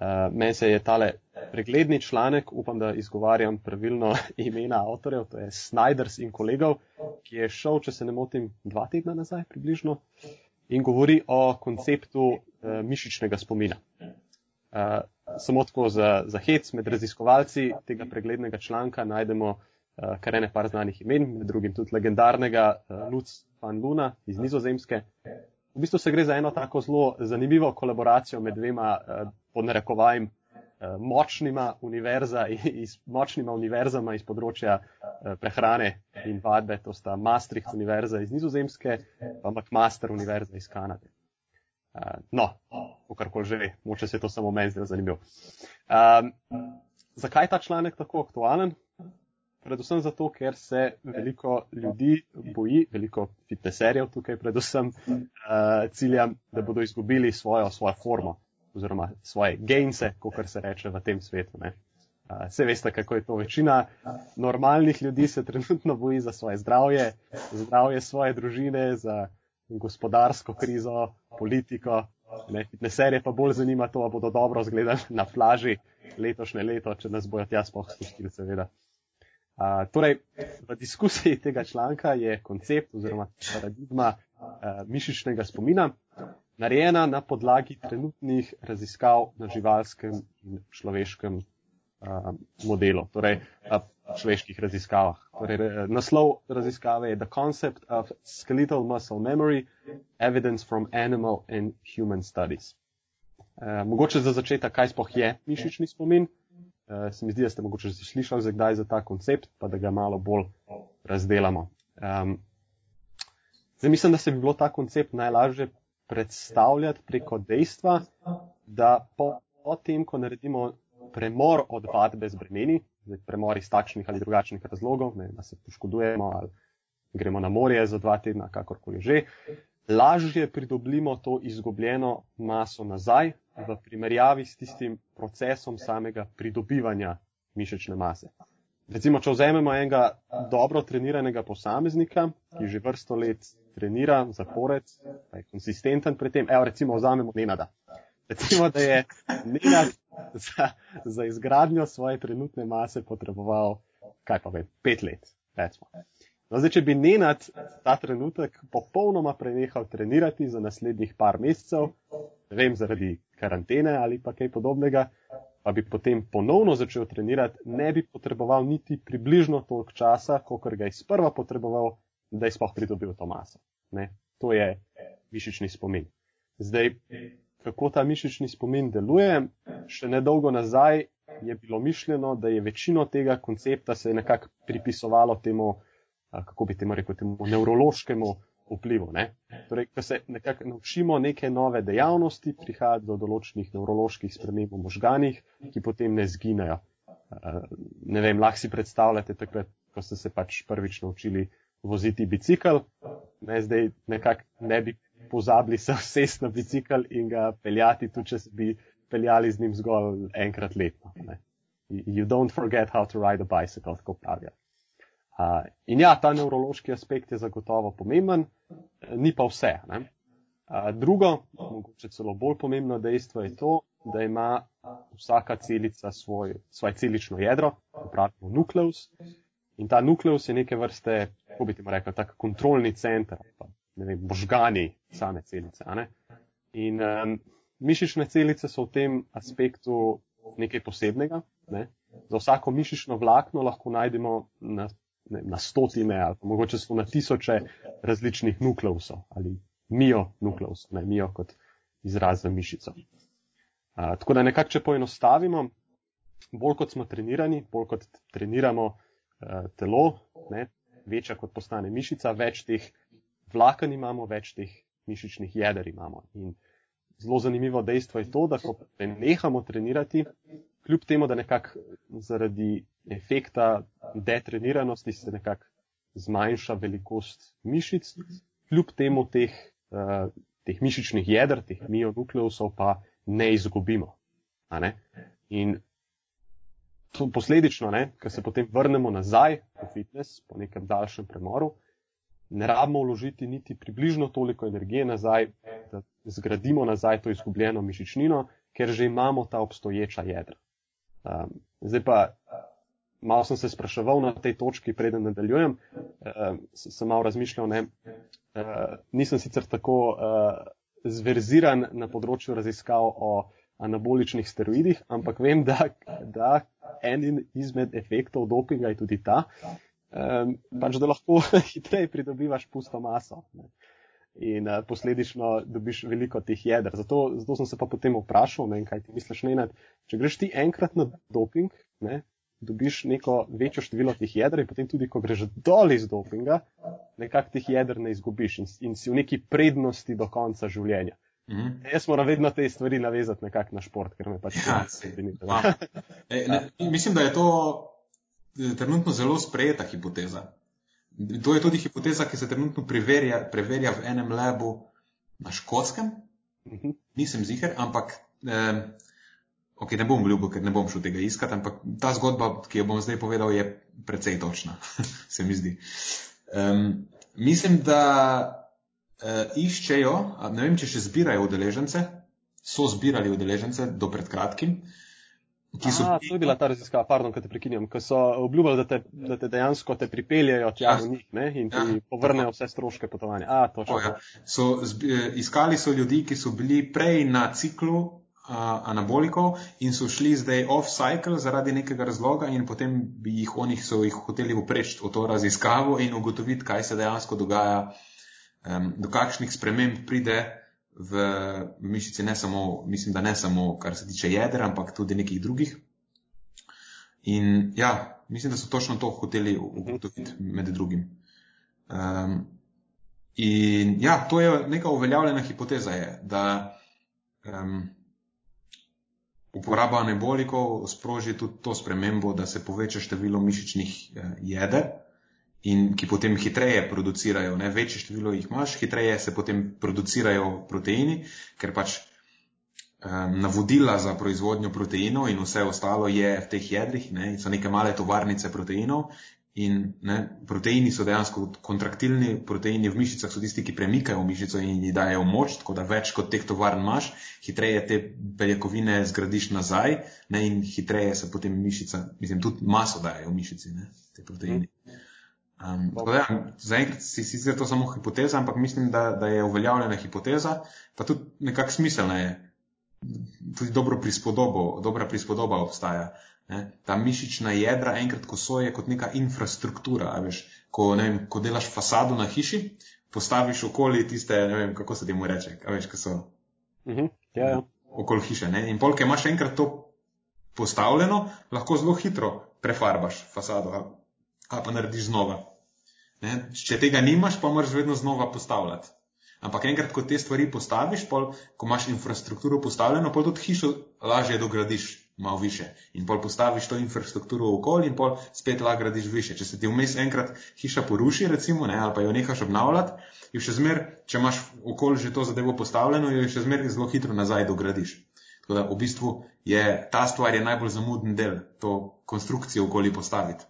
Uh, Meni se je tale pregledni članek, upam, da izgovarjam pravilno imena avtorjev, to je Snyders in kolegov, ki je šel, če se ne motim, dva tedna nazaj približno in govori o konceptu uh, mišičnega spomina. Uh, samo tako za, za hec med raziskovalci tega preglednega članka najdemo uh, kar ene par znanih imen, med drugim tudi legendarnega uh, Lutz van Luna iz Nizozemske. V bistvu se gre za eno tako zelo zanimivo kolaboracijo med dvema uh, podnarekovajem uh, močnima, univerza, iz, močnima univerzama iz področja uh, prehrane in vadbe, to sta Maastricht univerza iz Nizozemske pa McMaster univerza iz Kanade. Uh, no, kakorkoli že ve, moče se to samo meni zdelo zanimivo. Um, zakaj je ta članek tako aktualen? Predvsem zato, ker se veliko ljudi boji, veliko fitneserjev tukaj predvsem uh, ciljam, da bodo izgubili svojo, svojo formo oziroma svoje gainse, kot se reče v tem svetu. Uh, vse veste, kako je to. Večina normalnih ljudi se trenutno boji za svoje zdravje, zdravje svoje družine, za gospodarsko krizo, politiko. Ne, fitneserje pa bolj zanima to, da bodo dobro izgledali na plaži letošnje leto, če nas bojo tja spoh spustili, seveda. Uh, torej, v diskusiji tega članka je koncept oziroma paradigma uh, mišičnega spomina narejena na podlagi trenutnih raziskav na živalskem in človeškem modelov, torej uh, človeških raziskavah. Torej, naslov raziskave je The Concept of Skeletal Muscle Memory, Evidence from Animal and Human Studies. Uh, mogoče za začetek, kaj sploh je mišični spomin? Uh, se mi zdi, da ste mogoče že slišali za kdaj za ta koncept, pa da ga malo bolj razdelamo. Um, zdaj mislim, da se bi bilo ta koncept najlažje predstavljati preko dejstva, da po, po tem, ko naredimo premor od vadbe z bremeni, premor iz takšnih ali drugačnih razlogov, ne, da se poškodujemo ali gremo na morje za dva tedna, kakorkoli že, lažje pridobimo to izgubljeno maso nazaj v primerjavi s tistim procesom samega pridobivanja mišične mase. Recimo, če vzamemo enega dobro treniranega posameznika, ki že vrsto let trenira, zapored, pa je konsistenten pri tem, evo recimo vzamemo Nenada. Recimo, da je Nenad za, za izgradnjo svoje trenutne mase potreboval, kaj pa vem, pet let. No, zdaj, če bi Nenad ta trenutek popolnoma prenehal trenirati za naslednjih par mesecev, ne vem, zaradi karantene ali pa kaj podobnega, pa bi potem ponovno začel trenirati, ne bi potreboval niti približno toliko časa, kot ga je sprva potreboval, da je sploh pridobil to maso. Ne? To je mišični spomin. Zdaj, kako ta mišični spomin deluje. Še nedolgo nazaj je bilo mišljeno, da je večino tega koncepta se nekako pripisovalo temu, kako bi temu rekel, temu nevrološkemu vplivu. Ne? Torej, ko se nekako naučimo neke nove dejavnosti, prihaja do določenih nevroloških sprememb v možganih, ki potem ne zginejo. Ne vem, lahko si predstavljate takrat, ko ste se pač prvič naučili voziti bicikl, ne, zdaj nekako ne bi pozabili se vsest na bicikl in ga peljati, tudi če bi peljali z njim zgolj enkrat letno. Ne. You don't forget how to ride a bicycle, tako pravijo. Uh, in ja, ta nevrološki aspekt je zagotovo pomemben, ni pa vse. Uh, drugo, mogoče celo bolj pomembno dejstvo je to, da ima vsaka celica svoj, svoje celično jedro, pravimo nukleus. In ta nukleus je neke vrste, kako bi temu rekel, tak kontrolni center, ne vem, možgani same celice. In um, mišične celice so v tem aspektu nekaj posebnega. Ne? Za vsako mišično vlakno lahko najdemo na, ne, na stotine ali mogoče so na tisoče različnih nukleusov ali mionukleusov, ne mio kot izraz za mišico. Uh, tako da nekako, če poenostavimo, bolj kot smo trenirani, bolj kot treniramo uh, telo, ne, večja kot postane mišica, več teh vlaken imamo, več teh mišičnih jeder imamo. In zelo zanimivo dejstvo je to, da ko nehamo trenirati, kljub temu, da nekako zaradi efekta detreniranosti se nekako zmanjša velikost mišic, kljub temu teh, uh, teh mišičnih jeder, teh mionukleusov pa ne izgubimo. Ne? In posledično, ker se potem vrnemo nazaj v fitness po nekem daljšem premoru, ne rabimo vložiti niti približno toliko energije nazaj, da zgradimo nazaj to izgubljeno mišičnino, ker že imamo ta obstoječa jedra. Um, zdaj pa, malo sem se spraševal na tej točki, preden nadaljujem, um, sem malo razmišljal, ne, uh, nisem sicer tako uh, zverziran na področju raziskav o anaboličnih steroidih, ampak vem, da, da en izmed efektov dopinga je tudi ta, um, pač da lahko hitreje pridobivaš pusto maso. Ne. In uh, posledično dobiš veliko teh jeder. Zato, zato sem se pa potem vprašal, ne, kaj ti misliš, ne, če greš ti enkrat na doping, ne, dobiš neko večjo število teh jeder in potem tudi, ko greš dol iz dopinga, nekako teh jeder ne izgubiš in, in si v neki prednosti do konca življenja. Mm -hmm. Jaz moram vedno te stvari navezati nekako na šport, ker me pač ja, ne zanima. Mislim, da je to trenutno zelo sprejeta hipoteza. To je tudi hipoteza, ki se trenutno preverja, preverja v enem labu na škotskem. Mhm. Nisem ziger, ampak eh, okay, ne bom ljubil, ker ne bom šel tega iskati, ampak ta zgodba, ki jo bom zdaj povedal, je precej točna, se mi zdi. Um, mislim, da uh, iščejo, ne vem, če še zbirajo udeležence, so zbirali udeležence do pred kratkim. Uh, ki so. Aha, to je bila ta raziskava, pardon, ki te prekinjam, ki so obljubili, da te, da te dejansko te pripeljajo tja ja. do njih ne, in ti ja. povrnejo vse stroške potovanja. A, to, o, ja. so, zbi, iskali so ljudi, ki so bili prej na ciklu anabolikov in so šli zdaj off-cycle zaradi nekega razloga in potem bi jih oni so jih hoteli upreči v to raziskavo in ugotoviti, kaj se dejansko dogaja, um, do kakšnih sprememb pride v mišici, ne samo, mislim, da ne samo, kar se tiče jedra, ampak tudi nekih drugih. In ja, mislim, da so točno to hoteli ugotoviti med drugim. Um, in ja, to je neka uveljavljena hipoteza, je, da um, uporaba anabolikov sproži tudi to spremembo, da se poveča število mišičnih uh, jeder in ki potem hitreje producirajo. Ne? Večje število jih imaš, hitreje se potem producirajo proteini, ker pač um, navodila za proizvodnjo proteinov in vse ostalo je v teh jedrih, ne? so neke male tovarnice proteinov. In ne, proteini so dejansko kontraktilni, proteini v mišicah so tisti, ki premikajo mišico in ji dajo moč, tako da več kot teh tovarn imaš, hitreje te beljakovine zgradiš nazaj ne, in hitreje se potem mišica, mislim, tudi maso dajo v mišici, ne, te proteini. Mm. Um, ja, Zaenkrat si sicer to samo hipoteza, ampak mislim, da, da je uveljavljena hipoteza, pa tudi nekako smiselna je. Tudi dobro prispodobo, dobra prispodoba obstaja. Ne? Ta mišična jedra, enkrat, ko so je kot neka infrastruktura, veš, ko, vem, ko delaš fasado na hiši, postaviš okoli tiste, ne vem, kako se temu reče, veš, ko so. Uh -huh. ja, ja. Okoli hiše. Ne? In polk, imaš enkrat to postavljeno, lahko zelo hitro prefarbaš fasado ali pa narediš znova. Ne? Če tega nimaš, pa moraš vedno znova postavljati. Ampak enkrat, ko te stvari postaviš, pol, ko imaš infrastrukturo postavljeno, pa tudi hišo lažje dogradiš malo više. In pol postaviš to infrastrukturo v okolje in pol spet lahko gradiš više. Če se ti vmes enkrat hiša poruši, recimo, ne, ali pa jo nehaš obnavljati, jo še zmer, če imaš v okolju že to zadevo postavljeno, jo še zmer zelo hitro nazaj dogradiš. Tako da v bistvu je ta stvar je najbolj zamuden del, to konstrukcijo v okolju postaviti.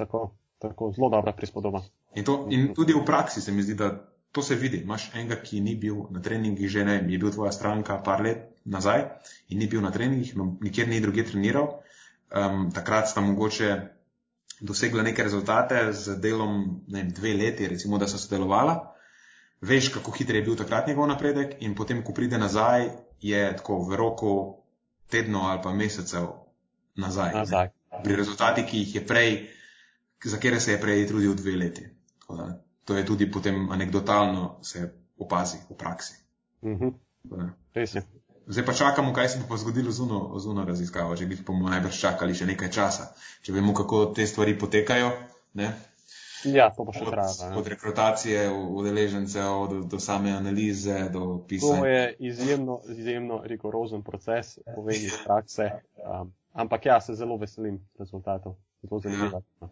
Tako, tako zelo dobra prispodoba. In, to, in tudi v praksi se mi zdi, da to se vidi. Imáš enega, ki ni bil na treningih, že ne, je bil tvoja stranka par let nazaj in ni bil na treningih, no, nikjer ni druge treniral. Um, takrat sta mogoče dosegla neke rezultate z delom ne vem, dve leti, recimo, da so sodelovala. Veš, kako hitro je bil takrat njegov napredek, in potem, ko pride nazaj, je tako v roku tednov ali pa mesecev nazaj. nazaj. Pri rezultatih, ki jih je prej za katere se je prej trudil dve leti. Da, to je tudi potem anegdotalno se opazi v praksi. Mm -hmm. Zdaj pa čakamo, kaj se bo zgodilo z uno raziskavo. Že bomo najbrž čakali še nekaj časa, če vemo, kako te stvari potekajo. Ne? Ja, to bo še trajalo. Od rekrutacije udeležencev do, do same analize, do pisanja. To je izjemno, izjemno rigorozen proces, povedi iz prakse. Um, ampak ja, se zelo veselim rezultatov. Zelo zanimivo. Ja.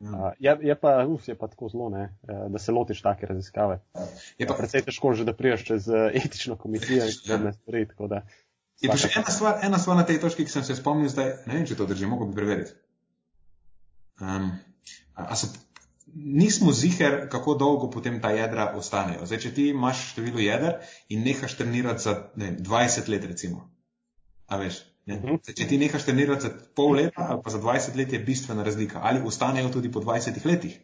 Uh, je, je, pa, uf, je pa tako zelo, ne, eh, da se lotiš take raziskave. Je pa predvsej težko že, da priješ čez eh, etično komisijo in da ne stvari. Je pa še ena stvar, ena stvar na tej točki, ki sem se spomnil zdaj, ne vem, če to drži, mogo bi preveriti. Um, a se, nismo ziher, kako dolgo potem ta jedra ostanejo. Zdaj, če ti imaš število jeder in nehaš trenirati za ne, 20 let, recimo. A veš, Mhm. Zdaj, če ti nehaš trenirati za pol leta ali pa za 20 let, je bistvena razlika. Ali ostanejo tudi po 20 letih?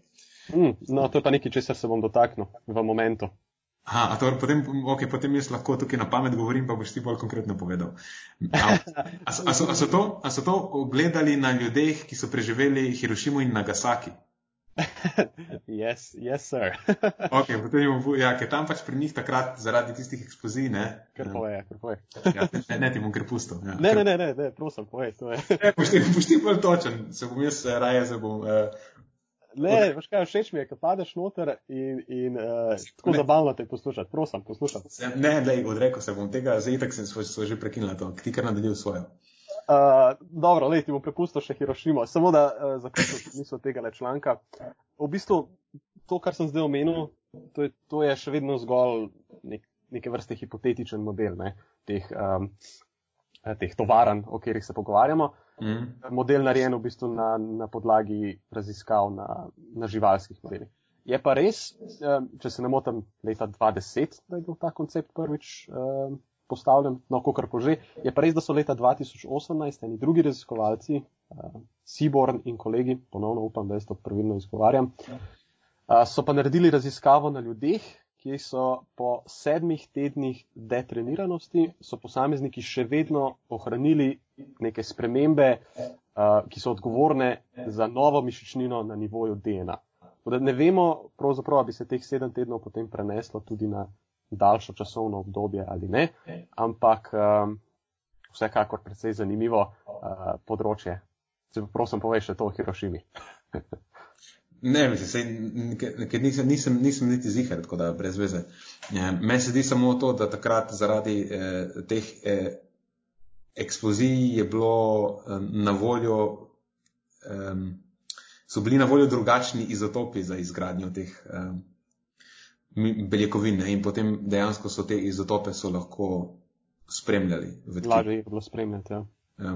Mm, no, to je pa nekaj, česar se bom dotaknil v momentu. Aha, a to, potem, okay, potem jaz lahko tukaj na pamet govorim, pa boš ti bolj konkretno povedal. A, a, a, so, a, so to, a so to gledali na ljudeh, ki so preživeli Hirošimo in Nagasaki? yes, yes, sir. okay, potem imamo, ja, ker tam pač pri njih takrat zaradi tistih eksplozij, ne. Ker poje, ker poje. ja, ne, ne, ti bom ker pustil. Ja. Ne, ne, ne, ne, ne, prosim, poje, to je. ne, pušti, pušti bolj točen, se bom jaz eh, raje, se bom. Uh, Ne, veš kaj, všeč mi je, ko padeš noter in, in uh, tako ne. zabavno te poslušati. Prosim, poslušaj. Ne, ne, odrekel se bom tega, zdaj tak sem svoj že prekinila to, ti kar nadaljuj svojo. Uh, dobro, le ti bom prepustil še Hirošimo, samo da uh, zaključim misel tega le članka. V bistvu to, kar sem zdaj omenil, to je, to je še vedno zgolj nek, neke vrste hipotetičen model ne, teh, um, teh tovaran, o katerih se pogovarjamo. Mm. Model narejen v bistvu na, na podlagi raziskav na, na živalskih modelih. Je pa res, um, če se ne motim, leta 2010, da je bil ta koncept prvič um, postavljen, no, kako kar že. Je pa res, da so leta 2018 eni drugi raziskovalci, uh, Seaborn in kolegi, ponovno upam, da jaz to pravilno izgovarjam, uh, so pa naredili raziskavo na ljudeh, ki so po sedmih tednih detreniranosti, so posamezniki še vedno ohranili neke spremembe, uh, ki so odgovorne za novo mišičnino na nivoju DNA. Da ne vemo, pravzaprav, bi se teh sedem tednov potem preneslo tudi na daljšo časovno obdobje ali ne, ampak um, vsekakor precej zanimivo uh, področje. Se pa prosim, povej še to o Hirošimi. Ne, mislim, ker nisem, nisem, nisem niti zihar, tako da brez veze. Ja, meni se zdi samo to, da takrat zaradi eh, teh eh, eksplozij je bilo eh, na voljo, eh, so bili na voljo drugačni izotopi za izgradnjo teh eh, beljakovin in potem dejansko so te izotope so lahko spremljali. Lažje je bilo spremljati, ja. ja.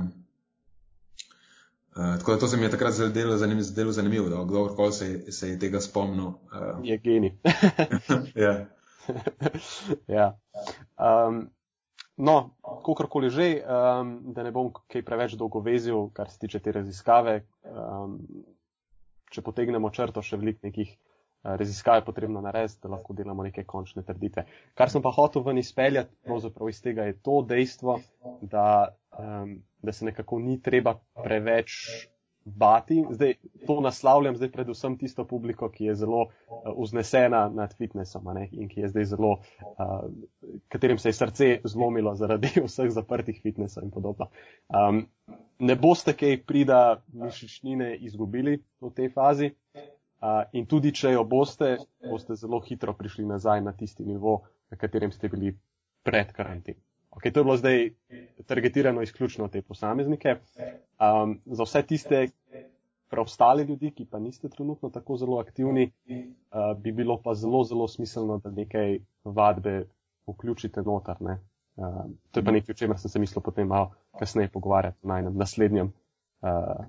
Uh, tako da to se mi je takrat zdelo zanimivo, zdelo zanimivo da kdorkoli se, se je tega spomnil. Uh, je geni. ja. ja. Um, no, kakorkoli že, um, da ne bom kaj preveč dolgo vezil, kar se tiče te raziskave. Um, če potegnemo črto, še veliko nekih uh, raziskav je potrebno narediti, da lahko delamo neke končne trditve. Kar sem pa hotel ven izpeljati, pravzaprav iz tega je to dejstvo, da um, da se nekako ni treba preveč bati. Zdaj, to naslavljam zdaj predvsem tisto publiko, ki je zelo uh, vznesena nad fitnessom ne, in ki je zdaj zelo, uh, katerim se je srce zlomilo zaradi vseh zaprtih fitnesov in podobno. Um, ne boste kaj prida mišičnine izgubili v tej fazi uh, in tudi, če jo boste, boste zelo hitro prišli nazaj na tisti nivo, na katerem ste bili pred karanteno. Okay, to je bilo zdaj targetirano izključno te posameznike. Um, za vse tiste preostale ljudi, ki pa niste trenutno tako zelo aktivni, uh, bi bilo pa zelo, zelo smiselno, da nekaj vadbe vključite noter. Ne? Uh, to je pa nekaj, o čemer sem se mislil potem malo kasneje pogovarjati na enem naslednjem, uh,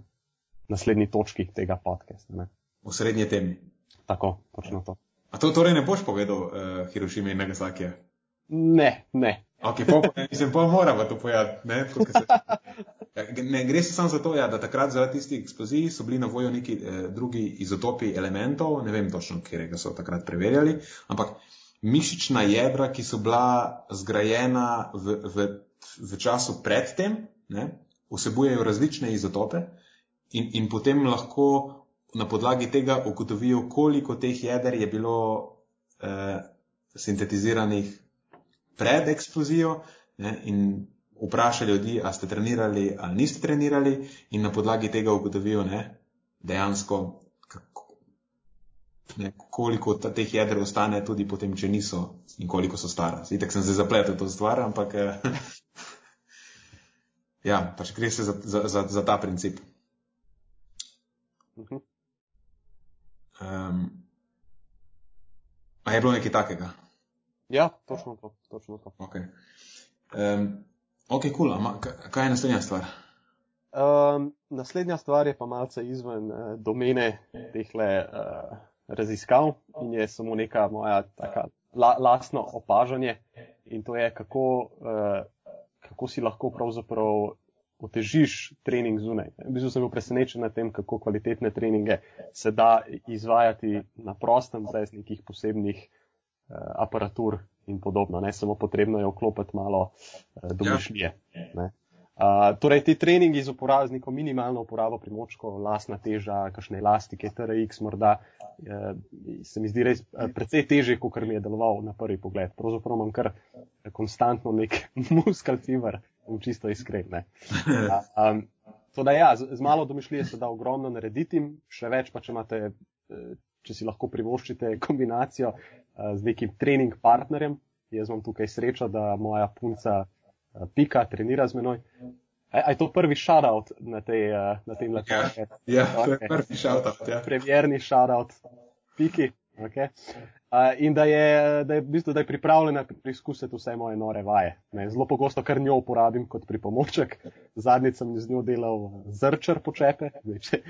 naslednji točki tega podcasta. Ne? V srednji temi. Tako, točno to. A to torej ne boš povedal uh, Hirošime in Nagasakija? Ne, ne. Okay, pa, mislim, pa moramo to pojati. Ne? Ja, ne, gre se samo za to, ja, da takrat zaradi tistih eksplozij so bili na voljo neki eh, drugi izotopi elementov, ne vem točno, kje ga so takrat preverjali, ampak mišična jedra, ki so bila zgrajena v, v, v času predtem, ne, vsebujejo različne izotope in, in potem lahko na podlagi tega ugotovijo, koliko teh jeder je bilo eh, sintetiziranih pred eksplozijo ne, in vpraša ljudi, a ste trenirali ali niste trenirali in na podlagi tega ugotovijo ne, dejansko, kako, ne, koliko ta, teh jeder ostane tudi potem, če niso in koliko so stara. Itek sem se zapletel to stvar, ampak eh, ja, pač gre se za, za, za, za ta princip. Um, a je bilo nekaj takega? Ja, točno to. Točno to. Ok, um, okay cool. Ama, kaj je naslednja stvar? Um, naslednja stvar je pa malce izven uh, domene teh uh, eh, raziskav in je samo neka moja taka la, lastno opažanje in to je, kako, uh, kako si lahko pravzaprav otežiš trening zunaj. V bistvu sem bil presenečen nad tem, kako kvalitetne treninge se da izvajati na prostem, brez nekih posebnih uh, aparatur in podobno. Ne samo potrebno je vklopiti malo uh, domišljije. Ja. Uh, torej, ti treningi z uporabo, minimalno uporabo primočkov, lasna teža, kakšne elastike, TRX morda, uh, se mi zdi res uh, precej teže, kot mi je deloval na prvi pogled. Pravzaprav imam kar konstantno nek muskal fever, in čisto iskren. Um, to da ja, z, z malo domišljije se da ogromno narediti, še več pa, če imate, če si lahko privoščite kombinacijo Eh, z nekim trening partnerjem. Jaz imam tukaj srečo, da moja punca eh, Pika trenira z menoj. Je to prvi shoutout na, tej, eh, na tem letu? Ja, ja okay. to je prvi shoutout. Ja. Premjerni shoutout Piki. Okay. Uh, in da je, da, je, v bistvu, da je pripravljena preizkusiti vse moje nore vaje. Ne, zelo pogosto kar njo uporabim kot pripomoček. Zadnjič sem z njo delal zrčer počepe. Zdaj, če,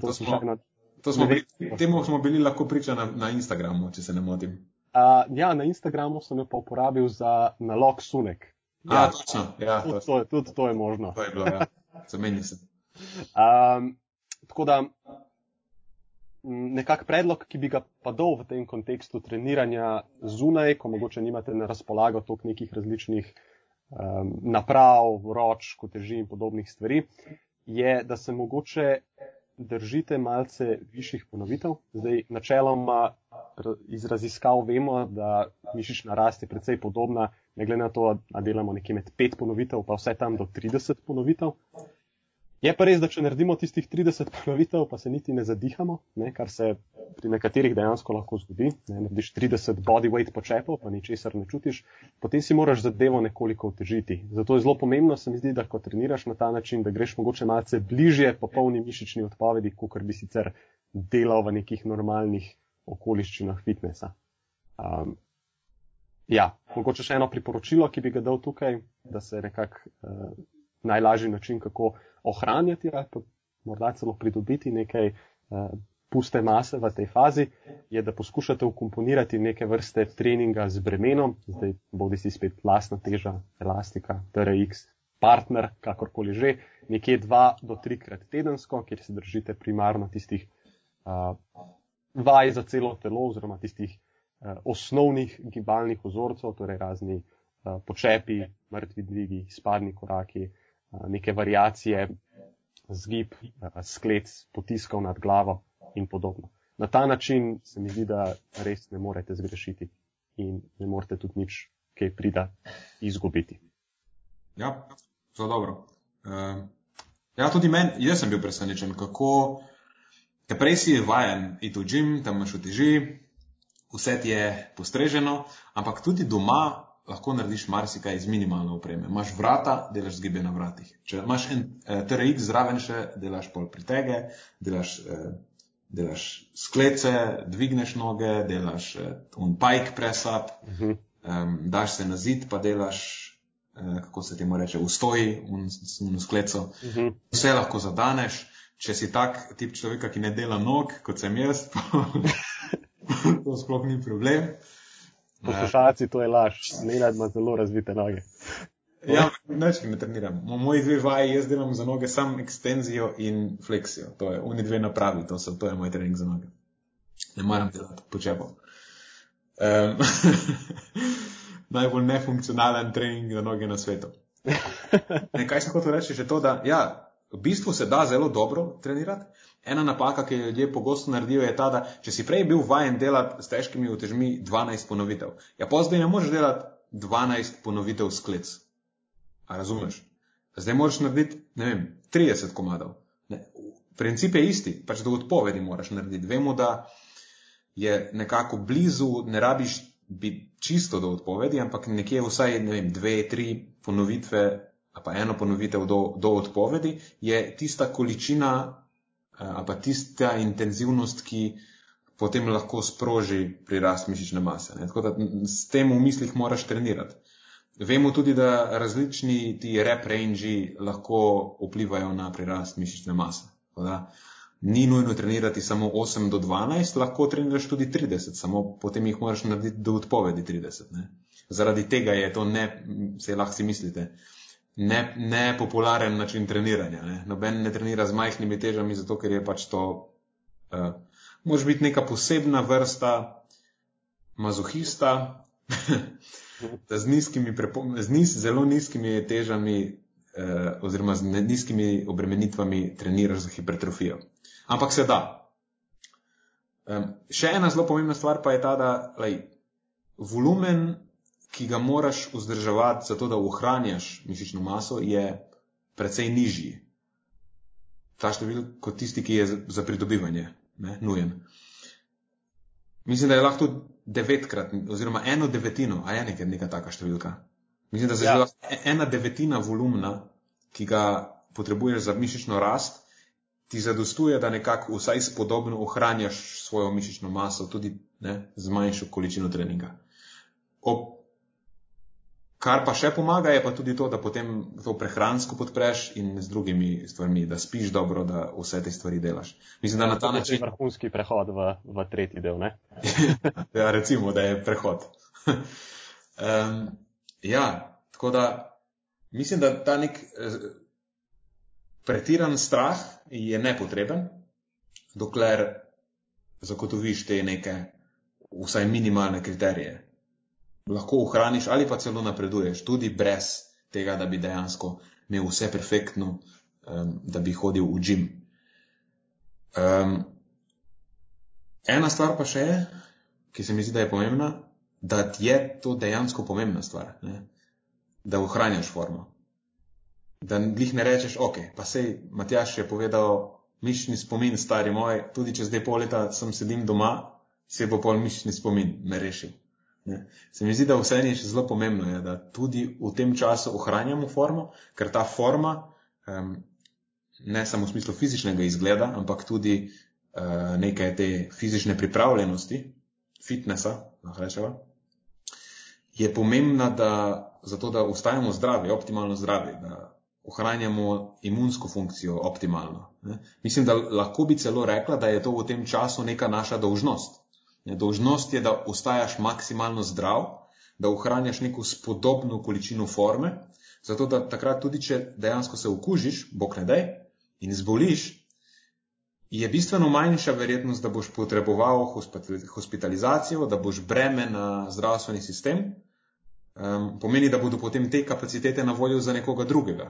to smo, na, To smo bili, temu smo bili lahko priča na, na Instagramu, če se ne motim. Uh, ja, na Instagramu sem jo pa uporabil za nalog sunek. Ja, ja točno. Ja, tudi, to, tudi to je možno. To je bilo, ja. Zameni se. Um, tako da, nekak predlog, ki bi ga pa dal v tem kontekstu treniranja zunaj, ko mogoče nimate na razpolago toliko nekih različnih um, naprav, roč, koteži in podobnih stvari, je, da se mogoče držite malce višjih ponovitev. Zdaj, načeloma iz raziskav vemo, da mišična rast je precej podobna, ne glede na to, da delamo nekje med 5 ponovitev, pa vse tam do 30 ponovitev. Je pa res, da če naredimo tistih 30 ponovitev, pa se niti ne zadihamo, ne, kar se pri nekaterih dejansko lahko zgodi. Ne, narediš 30 bodyweight počepov, pa ničesar ne čutiš, potem si moraš zadevo nekoliko otežiti. Zato je zelo pomembno, se mi zdi, da ko treniraš na ta način, da greš mogoče malce bližje popolni mišični odpovedi, kot bi sicer delal v nekih normalnih okoliščinah fitnesa. Um, ja, mogoče še eno priporočilo, ki bi ga dal tukaj, da se nekako uh, najlažji način, kako ohranjati ali pa morda celo pridobiti nekaj uh, puste mase v tej fazi, je, da poskušate ukomponirati neke vrste treninga z bremenom, zdaj bodi si spet lastna teža, elastika, TRX, partner, kakorkoli že, nekje dva do trikrat tedensko, kjer se držite primarno tistih uh, vaj za celo telo oziroma tistih uh, osnovnih gibalnih vzorcev, torej razni uh, počepi, mrtvi dvigi, spadni koraki, uh, neke variacije zgib, sklec, potiskov nad glavo in podobno. Na ta način se mi zdi, da res ne morete zgrešiti in ne morete tudi nič, kaj prida, izgubiti. Ja, zelo dobro. Uh, ja, tudi meni, jaz sem bil presenečen, kako te prej si vajen iti v gim, tam imaš uteži, vse ti je postreženo, ampak tudi doma lahko narediš marsikaj z minimalno opreme. Imaš vrata, delaš zgibe na vratih. Če imaš en eh, TRX zraven še, delaš pol pritege, delaš, eh, delaš sklece, dvigneš noge, delaš eh, un pike press up, uh -huh. um, daš se na zid, pa delaš, eh, kako se temu reče, ustoji, un skleco. Uh -huh. Vse lahko zadaneš. Če si tak tip človeka, ki ne dela nog, kot sem jaz, to sploh ni problem. Poslušalci, to je laž, Nenad ima zelo razvite noge. Ja, neč ne treniram. Moji dve vaji, jaz delam za noge sam ekstenzijo in fleksijo. To je, oni dve napravi, to, so, to je moj trening za noge. Ne moram delati počepov. Um, najbolj nefunkcionalen trening za noge na svetu. Ne, kaj sem hotel reči, že to, da ja, v bistvu se da zelo dobro trenirati, Ena napaka, ki jo ljudje pogosto naredijo, je ta, da če si prej bil vajen delati s težkimi utežmi 12 ponovitev, ja pa zdaj ne moreš delati 12 ponovitev sklec. A razumeš? Zdaj moraš narediti, ne vem, 30 komadov. Ne. Princip je isti, pač do odpovedi moraš narediti. Vemo, da je nekako blizu, ne rabiš biti čisto do odpovedi, ampak nekje vsaj, ne vem, dve, tri ponovitve, pa eno ponovitev do, do odpovedi, je tista količina ali pa tista intenzivnost, ki potem lahko sproži prirast mišične mase. Tako da s tem v mislih moraš trenirati. Vemo tudi, da različni ti rep range lahko vplivajo na prirast mišične mase. Da, ni nujno trenirati samo 8 do 12, lahko treniraš tudi 30, samo potem jih moraš narediti do odpovedi 30. Ne? Zaradi tega je to ne, se lahko si mislite, ne, ne popularen način treniranja. Ne. Noben ne trenira z majhnimi težami, zato ker je pač to. Uh, Može biti neka posebna vrsta mazohista, z, nizkimi, z niz, zelo nizkimi težami uh, oziroma z nizkimi obremenitvami treniraš za hipertrofijo. Ampak se da. Um, še ena zelo pomembna stvar pa je ta, da lej, volumen ki ga moraš vzdrževati, zato da ohranjaš mišično maso, je precej nižji. Ta številka kot tisti, ki je za pridobivanje, ne, nujen. Mislim, da je lahko devetkrat, oziroma eno devetino, a je nekaj neka taka številka. Mislim, da je ja. ena devetina volumna, ki ga potrebuješ za mišično rast, ti zadostuje, da nekako vsaj spodobno ohranjaš svojo mišično maso, tudi ne, z manjšo količino treninga. Ob Kar pa še pomaga, je pa tudi to, da potem to prehransko podpreš in z drugimi stvarmi, da spiš dobro, da vse te stvari delaš. Mislim, da na ta način. To je vrhunski prehod v, v tretji del, ne? ja, recimo, da je prehod. um, ja, tako da mislim, da ta nek eh, pretiran strah je nepotreben, dokler zagotoviš te neke vsaj minimalne kriterije. Lahko ohraniš ali pa celo napreduješ, tudi brez tega, da bi dejansko imel vse perfektno, um, da bi hodil v gim. Um, ena stvar pa še je, ki se mi zdi, da je pomembna, da je to dejansko pomembna stvar, ne? da ohranjaš formo. Da jih ne rečeš, ok, pa sej Matjaš je povedal, mišni spomin, stari moj, tudi če zdaj pol leta sem sedim doma, se bo pol mišni spomin me rešil. Ne? Se mi zdi, da vse je še zelo pomembno, je, da tudi v tem času ohranjamo formo, ker ta forma, um, ne samo v smislu fizičnega izgleda, ampak tudi uh, neke te fizične pripravljenosti, fitnesa, lahko rečemo, je pomembna da, zato, da ostajamo zdravi, optimalno zdravi, da ohranjamo imunsko funkcijo optimalno. Ne. Mislim, da lahko bi celo rekla, da je to v tem času neka naša dolžnost. Ne. Dolžnost je, da ostajaš maksimalno zdrav, da ohranjaš neko spodobno količino forme, zato da takrat tudi, če dejansko se okužiš, bog ne dej, in zboliš, je bistveno manjša verjetnost, da boš potreboval hospitalizacijo, da boš breme na zdravstveni sistem, um, pomeni, da bodo potem te kapacitete na voljo za nekoga drugega.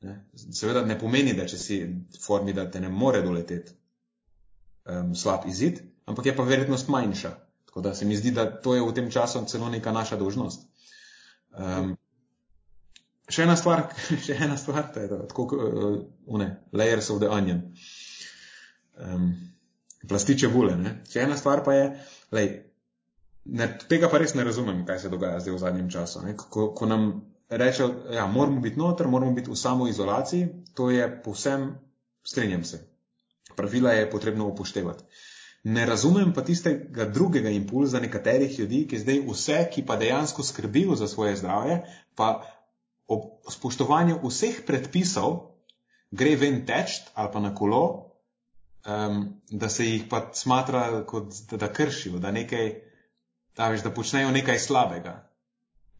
Ne? Seveda ne pomeni, da če si v formi, da te ne more doleteti um, slab izid, ampak je pa verjetnost manjša. Tako da se mi zdi, da to je v tem času celo neka naša dožnost. Um, še ena stvar, še ena stvar, to je to, tako, uh, une, layers of the onion. Um, plastiče bule, ne? Še ena stvar pa je, lej, ne, tega pa res ne razumem, kaj se dogaja zdaj v zadnjem času. Ko, ko nam reče, da ja, moramo biti noter, moramo biti v samoizolaciji, to je povsem, strenjam se. Pravila je potrebno upoštevati. Ne razumem pa tistega drugega impulza nekaterih ljudi, ki zdaj vse, ki pa dejansko skrbijo za svoje zdravje, pa ob spoštovanju vseh predpisov gre ven teč ali pa na kolo, um, da se jih pa smatra kot da, da kršijo, da, nekaj, da, veš, da počnejo nekaj slabega.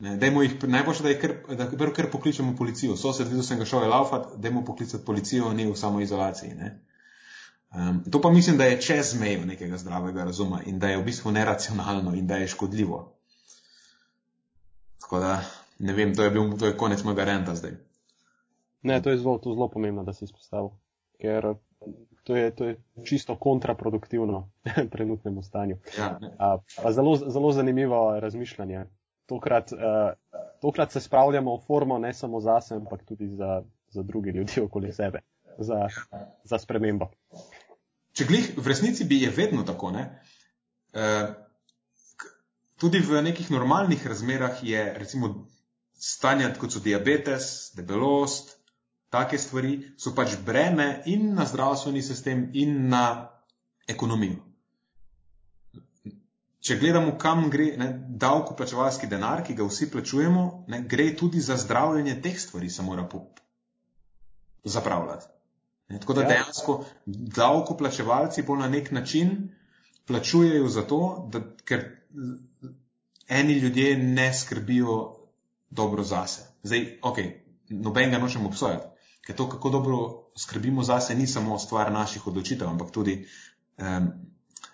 Jih, najboljše, da je kar, da kar, pokličemo policijo. Sosed, videl sem ga šel laufat, da mu poklicati policijo, ni v samoizolaciji. Um, to pa mislim, da je čez mejo nekega zdravega razuma in da je v bistvu neracionalno in da je škodljivo. Tako da, ne vem, to je, bil, to je konec mojega renta zdaj. Ne, to je zelo, to zelo pomembno, da si izpostavil, ker to je, to je čisto kontraproduktivno trenutnemu stanju. Ja, a, a zelo, zelo zanimivo razmišljanje tokrat, uh, tokrat se spravljamo v formo ne samo za sebe, ampak tudi za, za druge ljudi okoli sebe, za, za spremembo. Če glih, v resnici bi je vedno tako. Uh, tudi v nekih normalnih razmerah je recimo stanje, kot so diabetes, debelost, take stvari, so pač breme in na zdravstveni sistem, in na ekonomijo če gledamo, kam gre ne, davkoplačevalski denar, ki ga vsi plačujemo, ne, gre tudi za zdravljenje teh stvari, se mora zapravljati. Ne, tako da ja. dejansko davkoplačevalci bolj na nek način plačujejo za to, da, ker eni ljudje ne skrbijo dobro zase. Zdaj, ok, noben ga nočem obsojati, ker to, kako dobro skrbimo zase, ni samo stvar naših odločitev, ampak tudi um,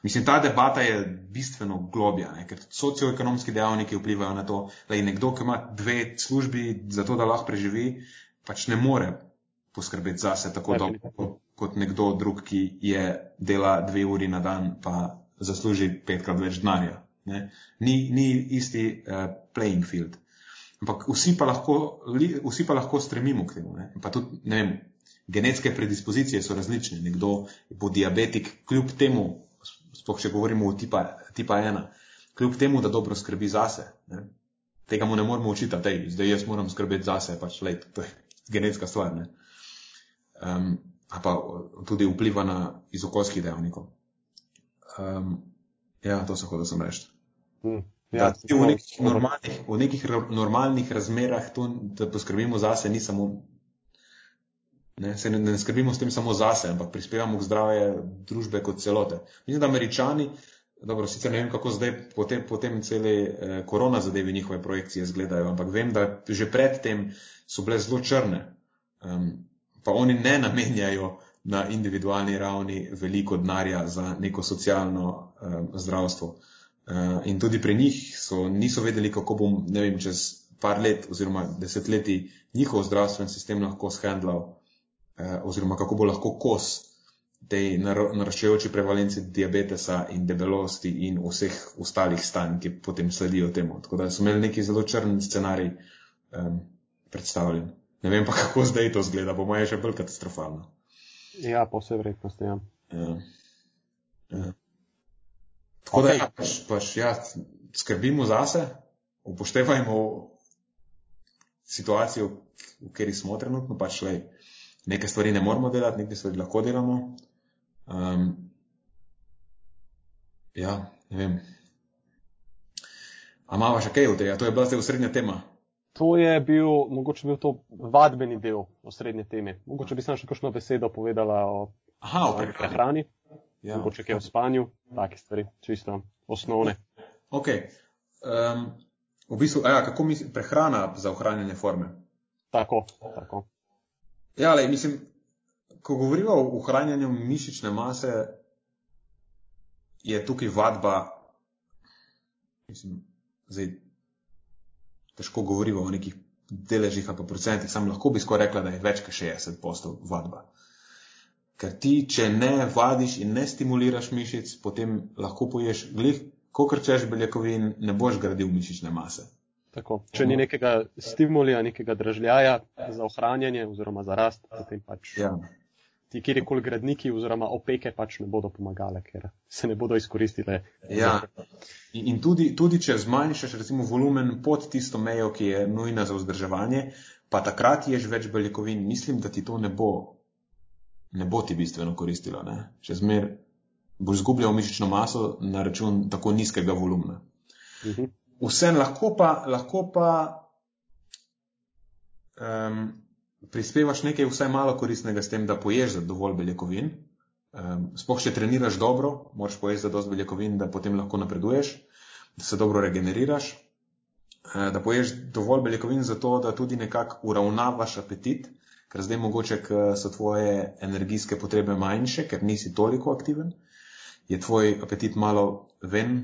Mislim, ta debata je bistveno globja, ne? ker socioekonomski dejavniki vplivajo na to, da je nekdo, ki ima dve službi za to, da lahko preživi, pač ne more poskrbeti zase tako dobro kot, kot nekdo drug, ki je dela dve uri na dan, pa zasluži petkrat več denarja. Ni, ni isti uh, playing field. Ampak vsi pa lahko, vsi pa lahko stremimo k temu. Ne? Pa tudi, ne vem, genetske predispozicije so različne. Nekdo bo diabetik, kljub temu sploh če govorimo o tipa, tipa ena, kljub temu, da dobro skrbi zase. Ne? Tega mu ne moramo učiti, da zdaj jaz moram skrbeti zase, pač lej, to je genetska stvar. Um, pa tudi vpliva na iz okoljskih dejavnikov. Um, ja, to se hoče sem reči. Hmm. Ja, v, nekih normalnih, v nekih normalnih razmerah to, da poskrbimo zase, ni samo Ne, se ne, ne skrbimo s tem samo zase, ampak prispevamo k zdravje družbe kot celote. Mislim, da američani, dobro, sicer ne vem, kako zdaj potem, potem cele eh, korona zadevi njihove projekcije izgledajo, ampak vem, da že predtem so bile zelo črne. Um, pa oni ne namenjajo na individualni ravni veliko denarja za neko socialno um, zdravstvo. Uh, in tudi pri njih so, niso vedeli, kako bom, ne vem, čez par let oziroma desetletij njihov zdravstven sistem lahko shendlal, uh, oziroma kako bo lahko kos tej naraščajoči prevalenci diabetesa in debelosti in vseh ostalih stanj, ki potem sledijo temu. Tako da so imeli neki zelo črn scenarij um, predstavljen. Ne vem pa, kako zdaj to zgleda, po mojem, še bolj katastrofalno. Ja, po vsej vrednosti. Ja. Ja. Ja. Tako okay. da, ja, pač, pač, ja, skrbimo zase, upoštevajmo situacijo, v kateri smo trenutno, pač le nekaj stvari ne moramo delati, nekaj stvari lahko delamo. Um, ja, ne vem. Amava še kaj v tej, to je bila zdaj osrednja tema. To je bil, mogoče bil to vadbeni del osrednje teme. Mogoče bi sam še kakšno besedo povedala o, Aha, o prehrani. Ja. Mogoče kaj o spanju, take stvari, čisto osnovne. Ok. Um, v bistvu, ja, kako misli prehrana za ohranjanje forme? Tako, tako. Ja, le, mislim, ko govorimo o ohranjanju mišične mase, je tukaj vadba, mislim, zdaj težko govorimo o nekih deležih ali pa procentih, sam lahko bi skoraj rekla, da je več kot 60 postov vadba. Ker ti, če ne vadiš in ne stimuliraš mišic, potem lahko poješ glih, ko krčeš beljakovin, ne boš gradil mišične mase. Tako. Če ni nekega stimulija, nekega dražljaja za ohranjanje oziroma za rast, potem pač ja. Ti kjerkoli gradniki oziroma opeke pač ne bodo pomagale, ker se ne bodo izkoristile. Ja. In, tudi, tudi, če zmanjšaš recimo volumen pod tisto mejo, ki je nujna za vzdrževanje, pa takrat ješ več beljakovin, mislim, da ti to ne bo, ne bo ti bistveno koristilo. Ne? Še zmer boš zgubljal mišično maso na račun tako nizkega volumna. Mhm. vsem lahko pa, lahko pa um, prispevaš nekaj vsaj malo koristnega s tem, da poješ za dovolj beljakovin. Um, sploh, če treniraš dobro, moraš pojesti za dovolj beljakovin, da potem lahko napreduješ, da se dobro regeneriraš. Da poješ dovolj beljakovin zato, da tudi nekako uravnavaš apetit, ker zdaj mogoče, ker so tvoje energijske potrebe manjše, ker nisi toliko aktiven, je tvoj apetit malo ven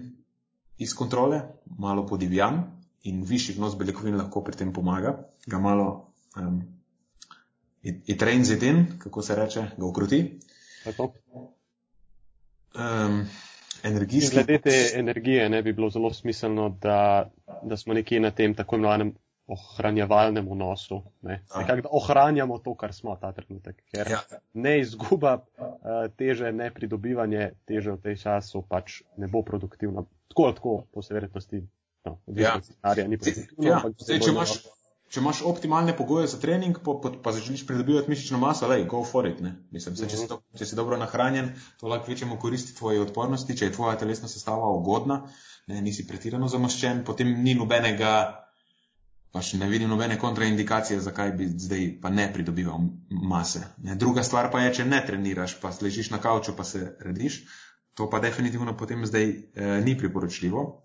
iz kontrole, malo podivjan in višji vnos beljakovin lahko pri tem pomaga, ga malo um, itrenzidin, kako se reče, ga ukroti. Um, energijski... Glede te energije ne bi bilo zelo smiselno, da, da smo nekje na tem tako imenovanem ohranjevalnem vnosu. Ne? Nekak, da ohranjamo to, kar smo ta trenutek. Ker ja. ne izguba uh, teže, ne pridobivanje teže v tej času pač ne bo produktivno tako tako, po vsej verjetnosti, no, ja. scenarija ni pozitivno. Ja. Zdaj, če, imaš, če imaš optimalne pogoje za trening, pa, pa, pa želiš pridobivati mišično maso, lej, go for it. Mislim, se, če, si do, če si dobro nahranjen, to lahko večjemu koristi tvoje odpornosti, če je tvoja telesna sestava ugodna, ne, nisi pretirano zamaščen, potem ni nobenega. Pač ne vidim nobene kontraindikacije, zakaj bi zdaj pa ne pridobival mase. Ne, druga stvar pa je, če ne treniraš, pa ležiš na kavču, pa se rediš, To pa definitivno potem zdaj eh, ni priporočljivo,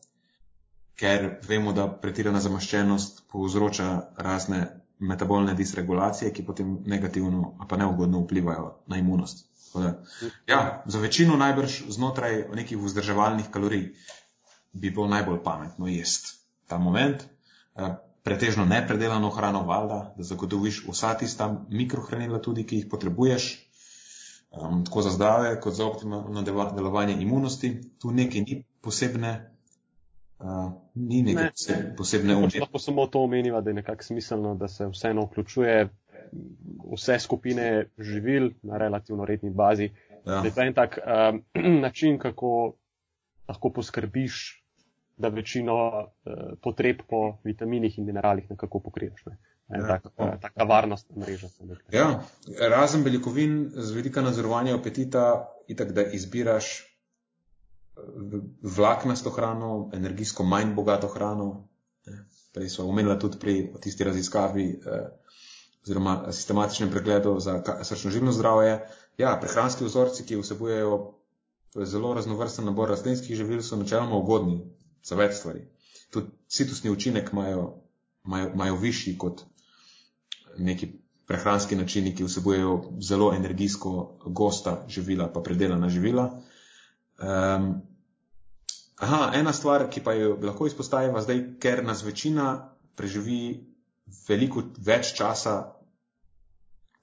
ker vemo, da pretirana zamaščenost povzroča razne metabolne disregulacije, ki potem negativno pa neugodno vplivajo na imunost. Da, ja, za večino najbrž znotraj nekih vzdrževalnih kalorij bi bilo najbolj pametno jesti ta moment. Eh, pretežno nepredelano hrano, valjda, da zagotoviš vsa tista mikrohranila tudi, ki jih potrebuješ, um, tako za zdravje, kot za optimalno delovanje imunosti. Tu nekaj ni posebne. Uh, ni nekaj ne. posebne umetnosti. Lahko samo to omenimo, da je nekako smiselno, da se vseeno vključuje vse skupine živil na relativno redni bazi. Ja. Da je to en tak um, način, kako lahko poskrbiš, da večino uh, potreb po vitaminih in mineralih nekako pokriješ. Ne. Ja, tak, taka varnost mreža. Ja, razen beljakovin z vedika nadzorovanja apetita, itak da izbiraš eh, vlaknasto hrano, energijsko manj bogato hrano. Prej smo omenili tudi pri tisti raziskavi eh, oziroma sistematičnem pregledu za srčno-živno zdravje. Ja, prehranski vzorci, ki vsebujejo zelo raznovrsten nabor rastlinskih živil, so načeloma ugodni za več stvari. Tudi citusni učinek imajo, imajo, imajo višji kot neki prehranski načini, ki vsebujejo zelo energijsko gosta živila, pa predelana živila. Um, aha, ena stvar, ki pa jo lahko izpostavimo zdaj, ker nas večina preživi veliko več časa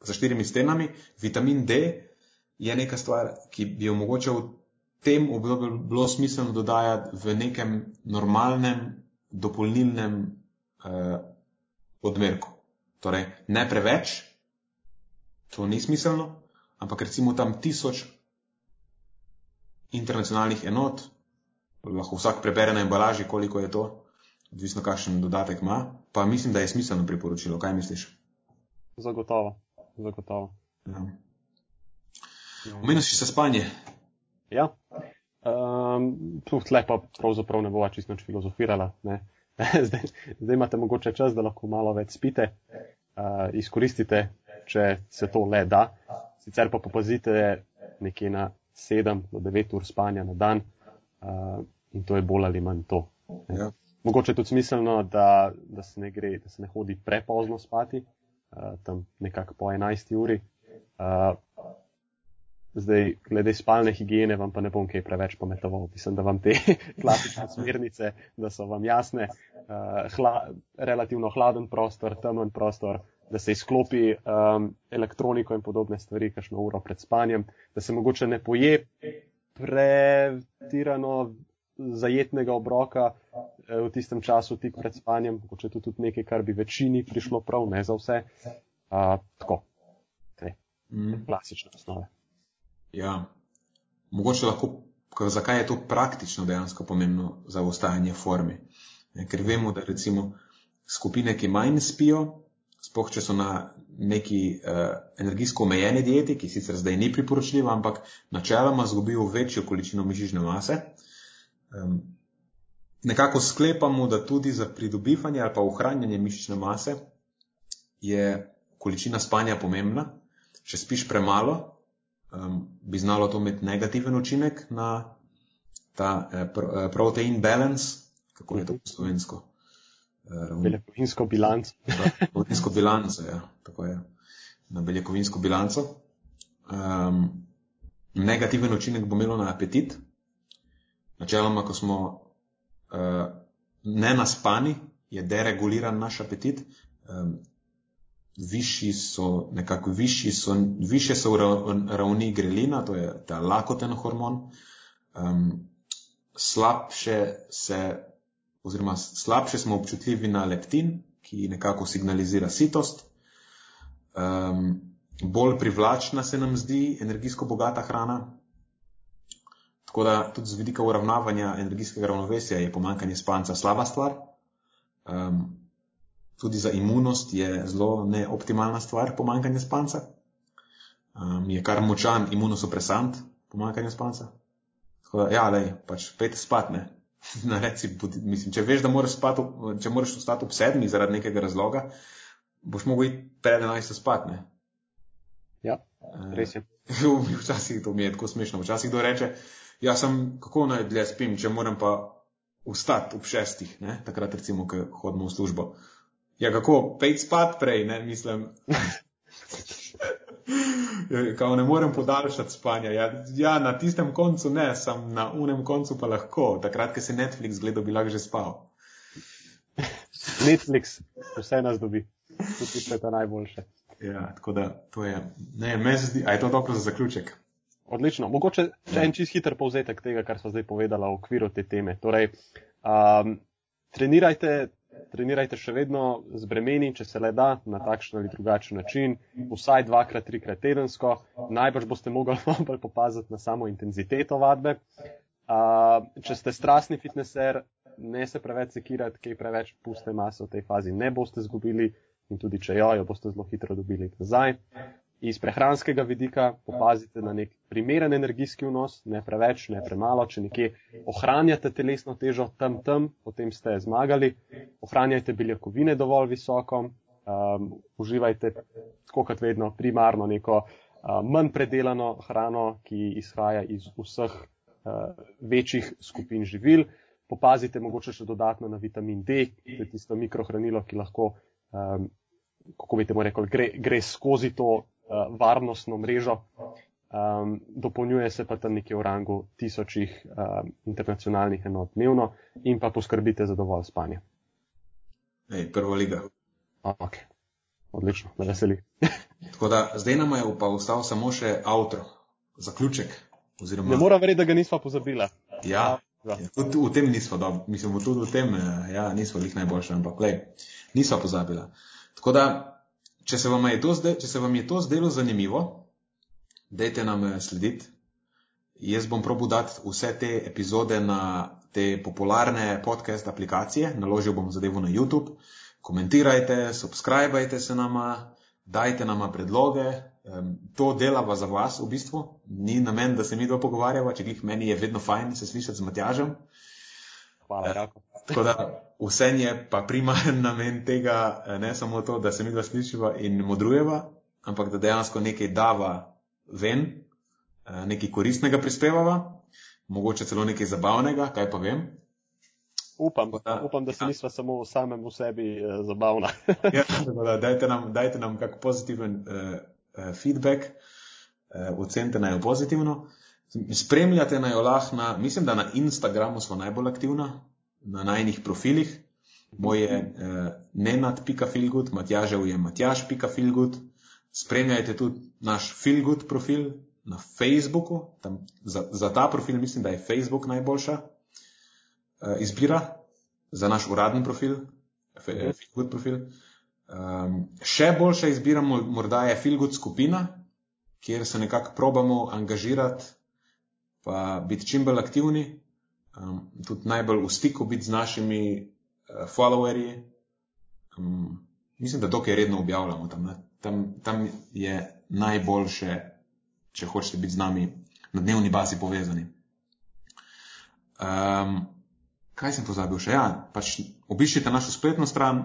za štirimi stenami, vitamin D je neka stvar, ki bi jo mogoče v tem obdobju bilo smiselno dodajati v nekem normalnem, dopolnilnem eh, odmerku. Torej, ne preveč, to ni smiselno, ampak recimo tam tisoč internacionalnih enot, lahko vsak prebere na embalaži, koliko je to, odvisno kakšen dodatek ima, pa mislim, da je smiselno priporočilo. Kaj misliš? Zagotovo, zagotovo. Ja. Omenil si se spanje. Ja, um, tle pa pravzaprav ne bova čisto nič filozofirala. Ne? zdaj, zdaj imate mogoče čas, da lahko malo več spite, uh, izkoristite, če se to le da. Sicer pa popazite nekje na 7 do 9 ur spanja na dan uh, in to je bolj ali manj to. Ja. Mogoče je tudi smiselno, da, da, se ne gre, da se ne hodi prepozno spati, uh, tam nekako po 11 uri. Uh, Zdaj, glede spalne higiene, vam pa ne bom kaj preveč pometoval. Mislim, da vam te klasične smernice, da so vam jasne, uh, hla, relativno hladen prostor, temen prostor, da se izklopi um, elektroniko in podobne stvari, kakšno uro pred spanjem, da se mogoče ne poje pretirano zajetnega obroka uh, v tistem času tik pred spanjem, mogoče to tudi nekaj, kar bi večini prišlo prav, ne za vse. Uh, tako, te, mm. klasične osnove. Ja, mogoče lahko, zakaj je to praktično dejansko pomembno za ostajanje v formi. Ker vemo, da recimo skupine, ki manj spijo, spoh če so na neki uh, energijsko omejeni dieti, ki sicer zdaj ni priporočljiva, ampak načeloma zgubijo večjo količino mišične mase. Um, nekako sklepamo, da tudi za pridobivanje ali pa ohranjanje mišične mase je količina spanja pomembna. Če spiš premalo, um, bi znalo to imeti negativen učinek na ta eh, eh, protein balance, kako je to po slovensko? Eh, beljakovinsko bilanco. beljakovinsko bilanco, ja, tako je. Na beljakovinsko bilanco. Um, negativen učinek bo imelo na apetit. Načeloma, ko smo uh, ne naspani, je dereguliran naš apetit. Um, višji so, nekako višji so, više so ravni grelina, to je ta lakoten hormon, um, slabše se, oziroma slabše smo občutljivi na leptin, ki nekako signalizira sitost, um, bolj privlačna se nam zdi energijsko bogata hrana. Tako da tudi z vidika uravnavanja energijskega ravnovesja je pomankanje spanca slaba stvar. Um, tudi za imunost je zelo neoptimalna stvar pomankanje spanca. Um, je kar močan imunosupresant pomankanje spanca. Da, ja, lej, pač pet spat, ne. Nareci, mislim, če veš, da moraš spati, če moraš ostati ob sedmi zaradi nekega razloga, boš mogel iti pred enajsto spat, ne. Ja, res je. Včasih to mi je tako smešno. Včasih kdo reče, ja, sem kako naj dlje spim, če moram pa vstati ob šestih, ne, takrat recimo, ko hodimo v službo. Ja, kako, pet spat prej, ne, mislim. Kao ne morem podaljšati spanja. Ja, ja, na tistem koncu ne, sem na unem koncu pa lahko. Takrat, ko se Netflix gledal, bi lahko že spal. Netflix, vse nas dobi. Tudi to je ta najboljše. Ja, tako da to je. Ne, me zdi, a je to dobro za zaključek? Odlično. Mogoče še en čist hiter povzetek tega, kar smo zdaj povedala v okviru te teme. Torej, um, trenirajte trenirajte še vedno z bremeni, če se le da, na takšen ali drugačen način, vsaj dvakrat, trikrat tedensko. Najbrž boste mogli malo bolj popaziti na samo intenziteto vadbe. Uh, če ste strastni fitneser, ne se preveč sekirati, kaj preveč puste mase v tej fazi ne boste zgubili in tudi če jo, jo boste zelo hitro dobili nazaj iz prehranskega vidika popazite na nek primeren energijski vnos, ne preveč, ne premalo. Če nekje ohranjate telesno težo tam, tam, potem ste zmagali. Ohranjajte beljakovine dovolj visoko, um, uživajte, tako kot vedno, primarno neko uh, manj predelano hrano, ki izhaja iz vseh uh, večjih skupin živil. Popazite mogoče še dodatno na vitamin D, to je tisto mikrohranilo, ki lahko um, kako bi te mu rekel, gre, gre skozi to uh, varnostno mrežo. Um, dopolnjuje se pa tam nekje v rangu tisočih um, internacionalnih enot dnevno in pa poskrbite za dovolj spanja. Ej, prva liga. Ok, odlično, me veseli. Tako da zdaj nam je pa ostal samo še avto, zaključek. Oziroma, Ne moram verjeti, da ga nisva pozabila. Ja, Ja. tudi v tem nismo dobri, mislim, tudi v tem, eh, ja, nismo lih najboljši, ampak lej, nismo pozabila. Tako da, če se vam je to, zdaj, če se vam je to zdelo zanimivo, dajte nam eh, slediti. Jaz bom probil dati vse te epizode na te popularne podcast aplikacije, naložil bom zadevo na YouTube. Komentirajte, subskrbajte se nama, dajte nama predloge. To delava za vas v bistvu. Ni namen, da se mi dva pogovarjava, če glih meni je vedno fajn se slišati z Matjažem. Hvala, Jako. Tako da vse je pa primaren namen tega, eh, ne samo to, da se mi dva slišiva in modrujeva, ampak da dejansko nekaj dava ven, eh, nekaj koristnega prispevava, mogoče celo nekaj zabavnega, kaj pa vem. Upam, Da. upam, da se Ja. nisva samo samem v sebi eh, zabavna. Ja, da dajte nam, dajte nam kak pozitiven uh, uh, feedback, uh, ocenite naj jo pozitivno. Spremljate naj jo lahko na, mislim, da na Instagramu smo najbolj aktivna, na najnih profilih. Moj je uh, nenad.filgut, Matjažev je matjaž.filgut. Spremljajte tudi naš Filgut profil na Facebooku. Tam, za, za ta profil mislim, da je Facebook najboljša uh, izbira za naš uradni profil, Fe- Feelgood profil. Um, še boljša izbira mo- morda je Feelgood skupina, kjer se nekako probamo angažirati, pa biti čim bolj aktivni, um, tudi najbolj v stiku biti z našimi uh, followerji. Um, mislim, da dokaj redno objavljamo tam, ne. tam. Tam je najboljše, če hočete biti z nami na dnevni bazi povezani. Um, kaj sem pozabil še? Ja, pač obiščite našo spletno stran.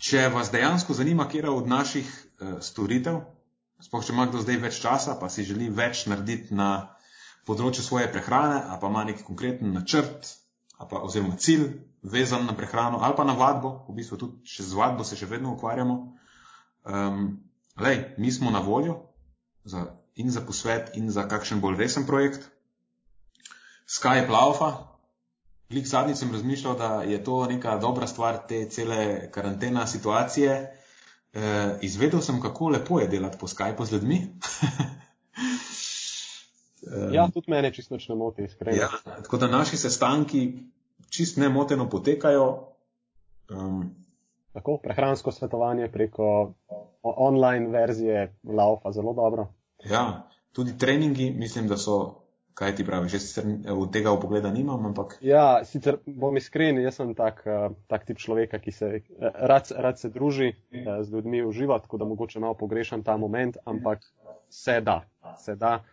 Če vas dejansko zanima, kera od naših uh, storitev, sploh če ima kdo zdaj več časa, pa si želi več narediti na področju svoje prehrane, ali pa ima neki konkreten načrt, pa, oziroma cilj vezan na prehrano, ali pa na vadbo, v bistvu tudi še z vadbo se še vedno ukvarjamo. Um, lej, mi smo na voljo za, in za posvet, in za kakšen bolj resen projekt. Skype laufa. Glik zadnjič sem razmišljal, da je to neka dobra stvar te cele karantena situacije. E, izvedel sem, kako lepo je delati po Skypu z ljudmi. E, Ja, tudi mene čisto ne moti, iskreno. ja, tako da naši sestanki čist nemoteno potekajo. Um, Tako, prehransko svetovanje preko online verzije Laufa zelo dobro. ja, tudi treningi, mislim, da so, kaj ti praviš, jaz sicer od tega upogleda nimam, ampak Ja, sicer bom iskren, jaz sem tak, uh, tak tip človeka, ki se uh, rad, rad se druži z ljudmi uživa, tako da mogoče malo pogrešam ta moment, ampak se da, se da.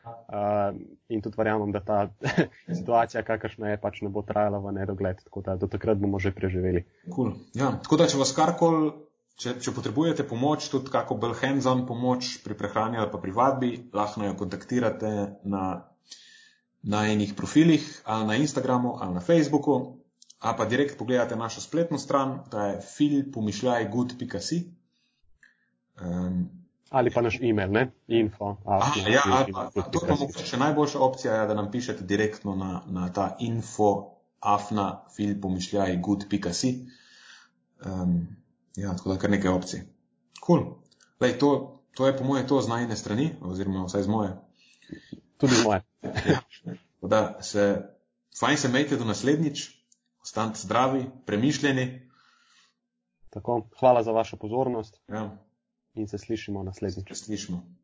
In tudi verjamem, da ta situacija, kakršna je, pač ne bo trajala v nedogled, tako da do takrat bomo že preživeli. Cool. Ja, tako da, če vas karkoli, če, če potrebujete pomoč, tudi kako bolj hands-on pomoč pri prehrani ali pa pri vadbi, lahko jo kontaktirate na najnih profilih, ali na Instagramu, ali na Facebooku, ali pa direkt pogledate našo spletno stran, ta je filpomišljajgood.si. Um, Ali pa naš e-mail, ne? Info. Aha, ja, ali pa, info, to je pa mogoče še najboljša opcija, je, da nam pišete direktno na, na ta info afna filpomišljajgood.si. Um, ja, tako da kar nekaj opcij. Cool. Lej, to, to je po moje to z najne strani, oziroma vsaj z moje. Tudi moje. Da se fajn se mejte do naslednjič, ostanite zdravi, premišljeni. Tako, hvala za vašo pozornost Ja, in se slišimo naslednjič. slišimo.